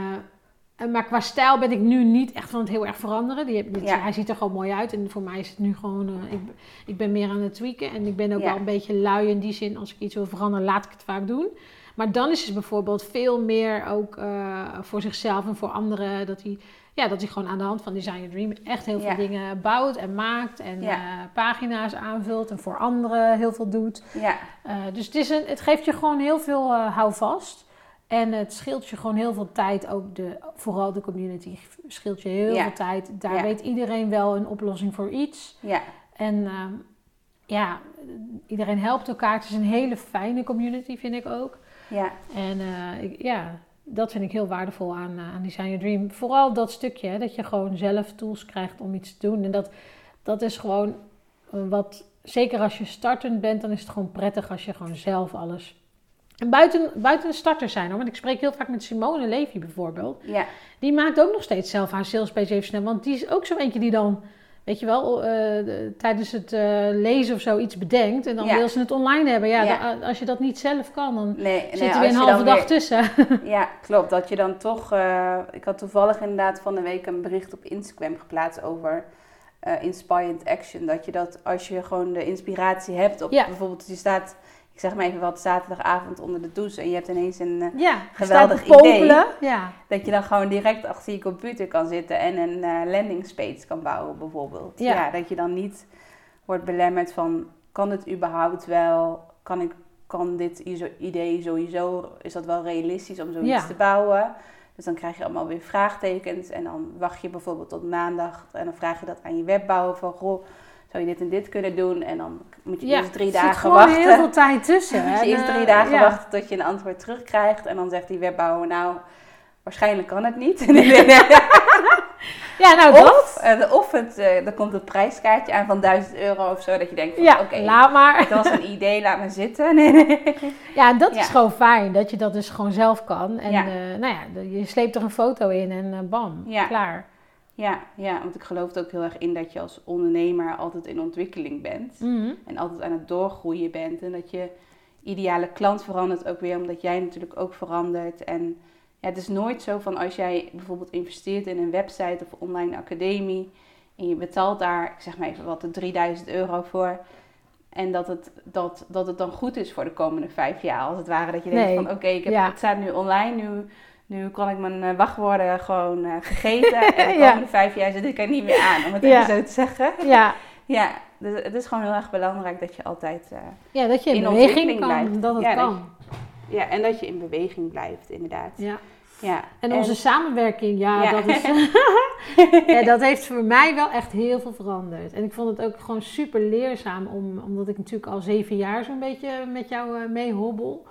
maar qua stijl ben ik nu niet echt van het heel erg veranderen. Die, die- Ja. Hij ziet er gewoon mooi uit. En voor mij is het nu gewoon... eh, ik, ik ben meer aan het tweaken. En ik ben ook Ja. wel een beetje lui in die zin. Als ik iets wil veranderen, laat ik het vaak doen. Maar dan is het bijvoorbeeld veel meer ook eh, voor zichzelf en voor anderen. Dat hij, ja, dat hij gewoon aan de hand van Design Your Dream echt heel veel Ja. dingen bouwt en maakt. En Ja. eh, pagina's aanvult en voor anderen heel veel doet. Ja, Eh, dus het, is een, het geeft je gewoon heel veel eh houvast. En het scheelt je gewoon heel veel tijd. Ook de, vooral de community scheelt je heel Ja. veel tijd. Daar Ja. weet iedereen wel een oplossing voor iets. ja, En ehm, ja, iedereen helpt elkaar. Het is een hele fijne community, vind ik ook. ja, En eh, ik, ja, dat vind ik heel waardevol aan, eh, aan Design Your Dream. Vooral dat stukje, hè, dat je gewoon zelf tools krijgt om iets te doen. En dat, dat is gewoon eh, wat, zeker als je startend bent, dan is het gewoon prettig als je gewoon zelf alles... En buiten, buiten de starters zijn hoor, want ik spreek heel vaak met Simone Levy bijvoorbeeld. ja, Die maakt ook nog steeds zelf haar salespage even snel, want die is ook zo eentje die dan... Weet je wel, eh, de- tijdens het eh, lezen of zo iets bedenkt en dan Ja. wil ze het online hebben. Ja, Ja. da- als je dat niet zelf kan, dan nee, nee, zitten we als een halve dag weer- tussen. <laughs> Ja, klopt. Dat je dan toch. eh, ik had toevallig inderdaad van de week een bericht op Instagram geplaatst over eh, inspired action. Dat je dat als je gewoon de inspiratie hebt op bijvoorbeeld, je staat, ik zeg maar even wat, zaterdagavond onder de douche en je hebt ineens een. eh, Ja, Geweldig idee. Ja. dat je dan gewoon direct achter je computer kan zitten en een eh landingspage kan bouwen, bijvoorbeeld. Ja. Ja. dat je dan niet wordt belemmerd van: kan het überhaupt wel? Kan, ik, kan dit idee sowieso, is dat wel realistisch om zoiets Ja. te bouwen? Dus dan krijg je allemaal weer vraagtekens en dan wacht je bijvoorbeeld tot maandag en dan vraag je dat aan je webbouwer van: goh, zou je dit en dit kunnen doen? En dan moet je ja, eerst drie er zit dagen gewoon wachten. heel veel tijd tussen. <laughs> Moet je eerst drie dagen ja. wachten tot je een antwoord terugkrijgt. En dan zegt die webbouwer, nou, waarschijnlijk kan het niet. <laughs> Ja, nou of eh, of het, eh, dan komt het prijskaartje aan van 1000 euro of zo. Dat je denkt, van, Ja, oké, laat maar. het was een idee, laat maar zitten. Nee, nee. Ja, en dat Ja. is gewoon fijn. Dat je dat dus gewoon zelf kan. En Ja. eh, nou ja, je sleept er een foto in en bam, klaar. Ja, ja, want ik geloof er ook heel erg in dat je als ondernemer altijd in ontwikkeling bent. Mhm. En altijd aan het doorgroeien bent. En dat je ideale klant verandert ook weer, omdat jij natuurlijk ook verandert. En ja, het is nooit zo van als jij bijvoorbeeld investeert in een website of online academie. En je betaalt daar, ik zeg maar even wat, 3000 euro voor. En dat het, dat, dat het dan goed is voor de komende vijf jaar. Als het ware dat je denkt Nee. van oké, ik heb Ja. het staat nu online. Nu, nu kan ik mijn eh, wachtwoorden gewoon eh, gegeten. <laughs> En de Ja. komende vijf jaar zit ik er niet meer aan, om het Ja. even zo te zeggen. Ja. <laughs> Ja, dus het is gewoon heel erg belangrijk dat je altijd... eh, ja, dat je in, In beweging kan. blijft. Dat het Ja, dat kan. ja, en dat je in beweging blijft, inderdaad. Ja. Ja. En onze samenwerking, ja, Ja. Dat, is, <laughs> ja, dat heeft voor mij wel echt heel veel veranderd. En ik vond het ook gewoon super leerzaam, om, omdat ik natuurlijk al zeven jaar zo'n beetje met jou eh, meehobbel.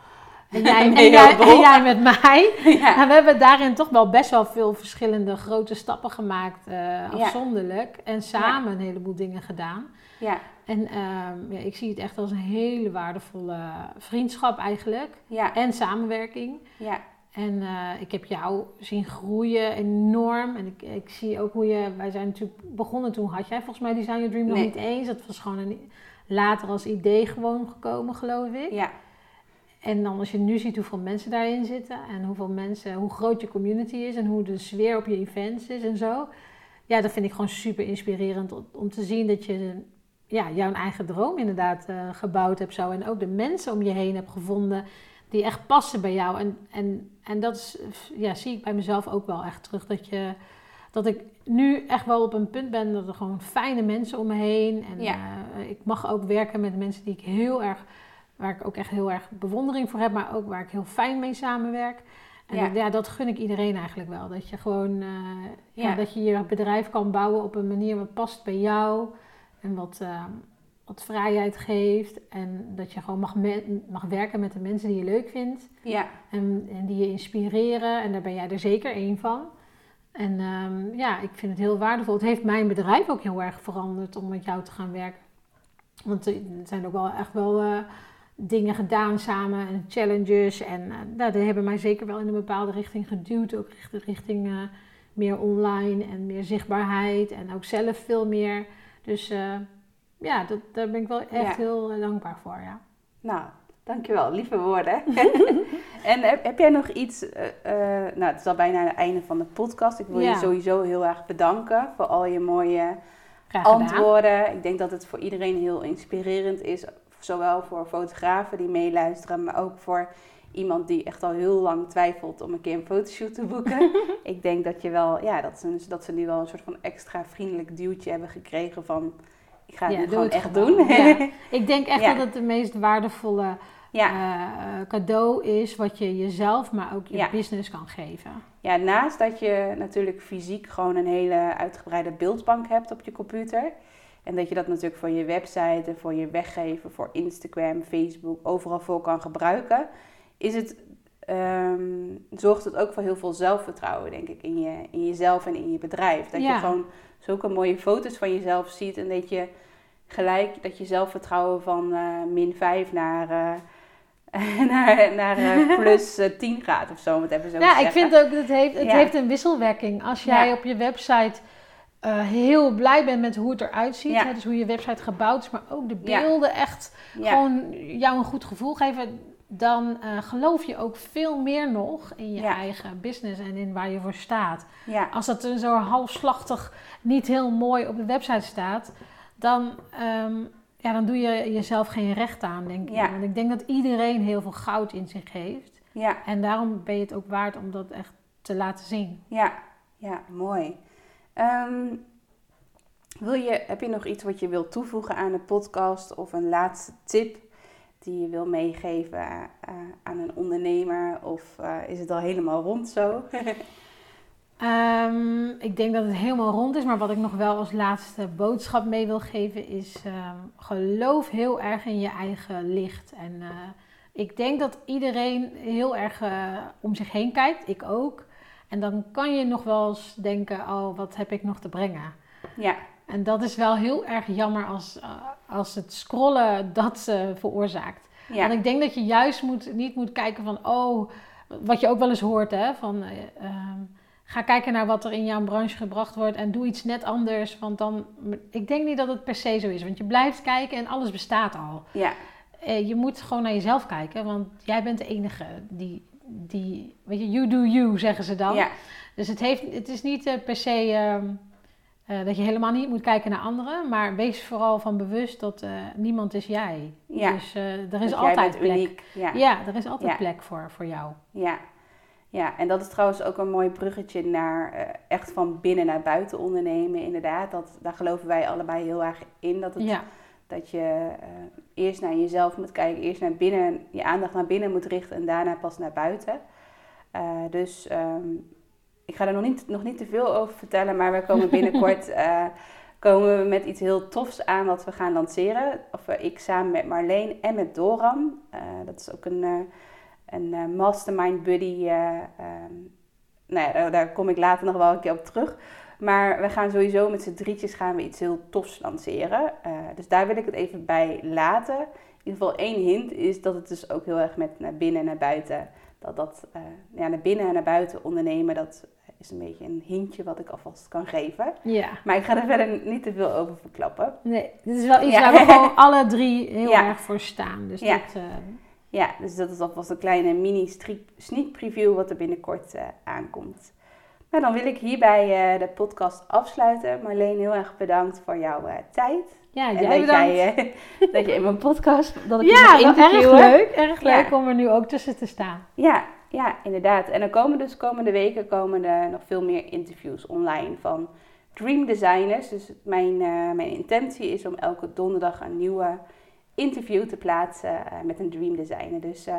En jij, <laughs> en, jij, Meehobbel. en jij met mij. <laughs> ja. En we hebben daarin toch wel best wel veel verschillende grote stappen gemaakt, eh, afzonderlijk. En samen een heleboel dingen gedaan. Ja. En ehm, ja, ik zie het echt als een hele waardevolle vriendschap eigenlijk. Ja. En samenwerking. Ja. En eh, ik heb jou zien groeien enorm. En ik, ik zie ook hoe je... Wij zijn natuurlijk begonnen toen had jij volgens mij Design Your Dream nog niet eens. Dat was gewoon een, later als idee gewoon gekomen, geloof ik. Ja. En dan als je nu ziet hoeveel mensen daarin zitten. En hoeveel mensen, hoe groot je community is. En hoe de sfeer op je events is en zo. Ja, dat vind ik gewoon super inspirerend. Om, te zien dat je ja, jouw eigen droom inderdaad eh, gebouwd hebt zo. En ook de mensen om je heen hebt gevonden die echt passen bij jou. En, en, en dat is, ja, zie ik bij mezelf ook wel echt terug. Dat, je, dat ik nu echt wel op een punt ben dat er gewoon fijne mensen om me heen. En Ja. eh, ik mag ook werken met mensen die ik heel erg, waar ik ook echt heel erg bewondering voor heb. Maar ook waar ik heel fijn mee samenwerk. En Ja. dat, ja, dat gun ik iedereen eigenlijk wel. Dat je gewoon, eh, ja. Ja. dat je je bedrijf kan bouwen op een manier wat past bij jou. En wat, eh, wat vrijheid geeft. En dat je gewoon mag, mag werken met de mensen die je leuk vindt. Ja. En, en die je inspireren. En daar ben jij er zeker één van. En ehm, ja, ik vind het heel waardevol. Het heeft mijn bedrijf ook heel erg veranderd om met jou te gaan werken. Want er zijn ook wel echt wel eh, dingen gedaan samen en challenges. En eh, nou, die hebben mij zeker wel in een bepaalde richting geduwd. Ook richting, richting eh, meer online en meer zichtbaarheid. En ook zelf veel meer. Dus eh, ja, dat, daar ben ik wel echt Ja. heel dankbaar voor. Ja. Nou, dankjewel. Lieve woorden. <laughs> <laughs> En heb, heb jij nog iets, uh, nou het is al bijna het einde van de podcast. Ik wil je sowieso heel erg bedanken voor al je mooie antwoorden. Ik denk dat het voor iedereen heel inspirerend is. Zowel voor fotografen die meeluisteren, maar ook voor iemand die echt al heel lang twijfelt om een keer een fotoshoot te boeken. <laughs> ik denk dat je wel, ja, dat ze, dat ze nu wel een soort van extra vriendelijk duwtje hebben gekregen van ik ga het ja, gewoon echt doen. <laughs> Ja. <laughs> Ik denk echt dat het de meest waardevolle uh, cadeau is wat je jezelf, maar ook je business kan geven. Ja, naast dat je natuurlijk fysiek gewoon een hele uitgebreide beeldbank hebt op je computer. En dat je dat natuurlijk voor je website en voor je weggeven, voor Instagram, Facebook, overal voor kan gebruiken is het, um, zorgt het ook voor heel veel zelfvertrouwen, denk ik, in, je, in jezelf en in je bedrijf. Dat je gewoon zulke mooie foto's van jezelf ziet en dat je gelijk dat je zelfvertrouwen van uh, min 5 naar, uh, <laughs> naar, naar uh, <laughs> plus 10 gaat of zo. Wat hebben ze ja, ik vind ook dat het heeft, het heeft een wisselwerking. Als jij op je website heel blij bent met hoe het eruit ziet, hè, dus hoe je website gebouwd is, maar ook de beelden echt gewoon jou een goed gevoel geven dan uh, geloof je ook veel meer nog in je eigen business en in waar je voor staat. Als dat zo halfslachtig niet heel mooi op de website staat, dan, um, ja, dan doe je jezelf geen recht aan, denk ik. Want ik denk dat iedereen heel veel goud in zich heeft. Ja. En daarom ben je het ook waard om dat echt te laten zien. Ja, ja mooi. Um, wil je, heb je nog iets wat je wilt toevoegen aan de podcast of een laatste tip die je wil meegeven uh, aan een ondernemer? Of uh, is het al helemaal rond zo? um, <laughs> ik denk dat het helemaal rond is, maar wat ik nog wel als laatste boodschap mee wil geven is: um, geloof heel erg in je eigen licht. En ik denk dat iedereen heel erg om zich heen kijkt, ik ook. En dan kan je nog wel eens denken: oh, wat heb ik nog te brengen? Ja. En dat is wel heel erg jammer als, uh, als het scrollen dat uh, veroorzaakt. Ja. Want ik denk dat je juist moet, niet moet kijken van, oh, wat je ook wel eens hoort, hè, van uh, ga kijken naar wat er in jouw branche gebracht wordt en doe iets net anders. Want dan, ik denk niet dat het per se zo is, want je blijft kijken en alles bestaat al. Ja. je moet gewoon naar jezelf kijken, want jij bent de enige die, die weet je, you do you, zeggen ze dan. Ja. Dus het, heeft, het is niet per se ehm, uh, dat je helemaal niet moet kijken naar anderen, maar wees vooral van bewust dat uh, niemand is jij. Ja. Dus er is altijd plek. Uniek. Ja. ja. er is altijd plek voor, voor jou. Ja. ja, en dat is trouwens ook een mooi bruggetje naar echt van binnen naar buiten ondernemen. Inderdaad, dat, daar geloven wij allebei heel erg in. Dat, het, dat je eerst naar jezelf moet kijken, eerst naar binnen, je aandacht naar binnen moet richten en daarna pas naar buiten. dus um, ik ga er nog niet, nog niet te veel over vertellen, maar we komen binnenkort uh, <laughs> komen we met iets heel tofs aan wat we gaan lanceren. Of ik samen met Marleen en met Doran. Dat is ook een, een mastermind buddy. Um, nou ja, daar, daar, kom ik later nog wel een keer op terug. Maar we gaan sowieso met z'n drietjes gaan we iets heel tofs lanceren. dus daar wil ik het even bij laten. In ieder geval één hint is dat het dus ook heel erg met naar binnen en naar buiten dat dat uh, ja, naar binnen en naar buiten ondernemen, dat is een beetje een hintje wat ik alvast kan geven. Ja. Maar ik ga er verder niet te veel over verklappen. Nee, dit is wel iets waar we <laughs> gewoon alle drie heel erg voor staan. Dus ja. Dat, uh... ja, dus dat is alvast een kleine mini sneak preview wat er binnenkort aankomt. Nou, dan wil ik hierbij de podcast afsluiten. Marleen, heel erg bedankt voor jouw tijd. Ja, jij en dat Jij, <laughs> dat je in mijn podcast, dat ik ja, je erg leuk. Erg leuk om er nu ook tussen te staan. Ja, ja, inderdaad. En dan komen dus komende weken komen er nog veel meer interviews online van dream designers. Dus mijn, uh, mijn intentie is om elke donderdag een nieuwe interview te plaatsen uh, met een dream designer. Dus uh,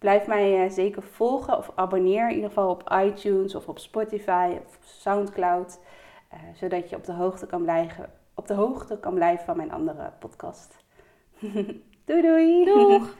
blijf mij zeker volgen of abonneer in ieder geval op iTunes of op Spotify of Soundcloud. zodat je op de hoogte kan blijven op de hoogte kan blijven van mijn andere podcast. <laughs> doei doei! Doeg!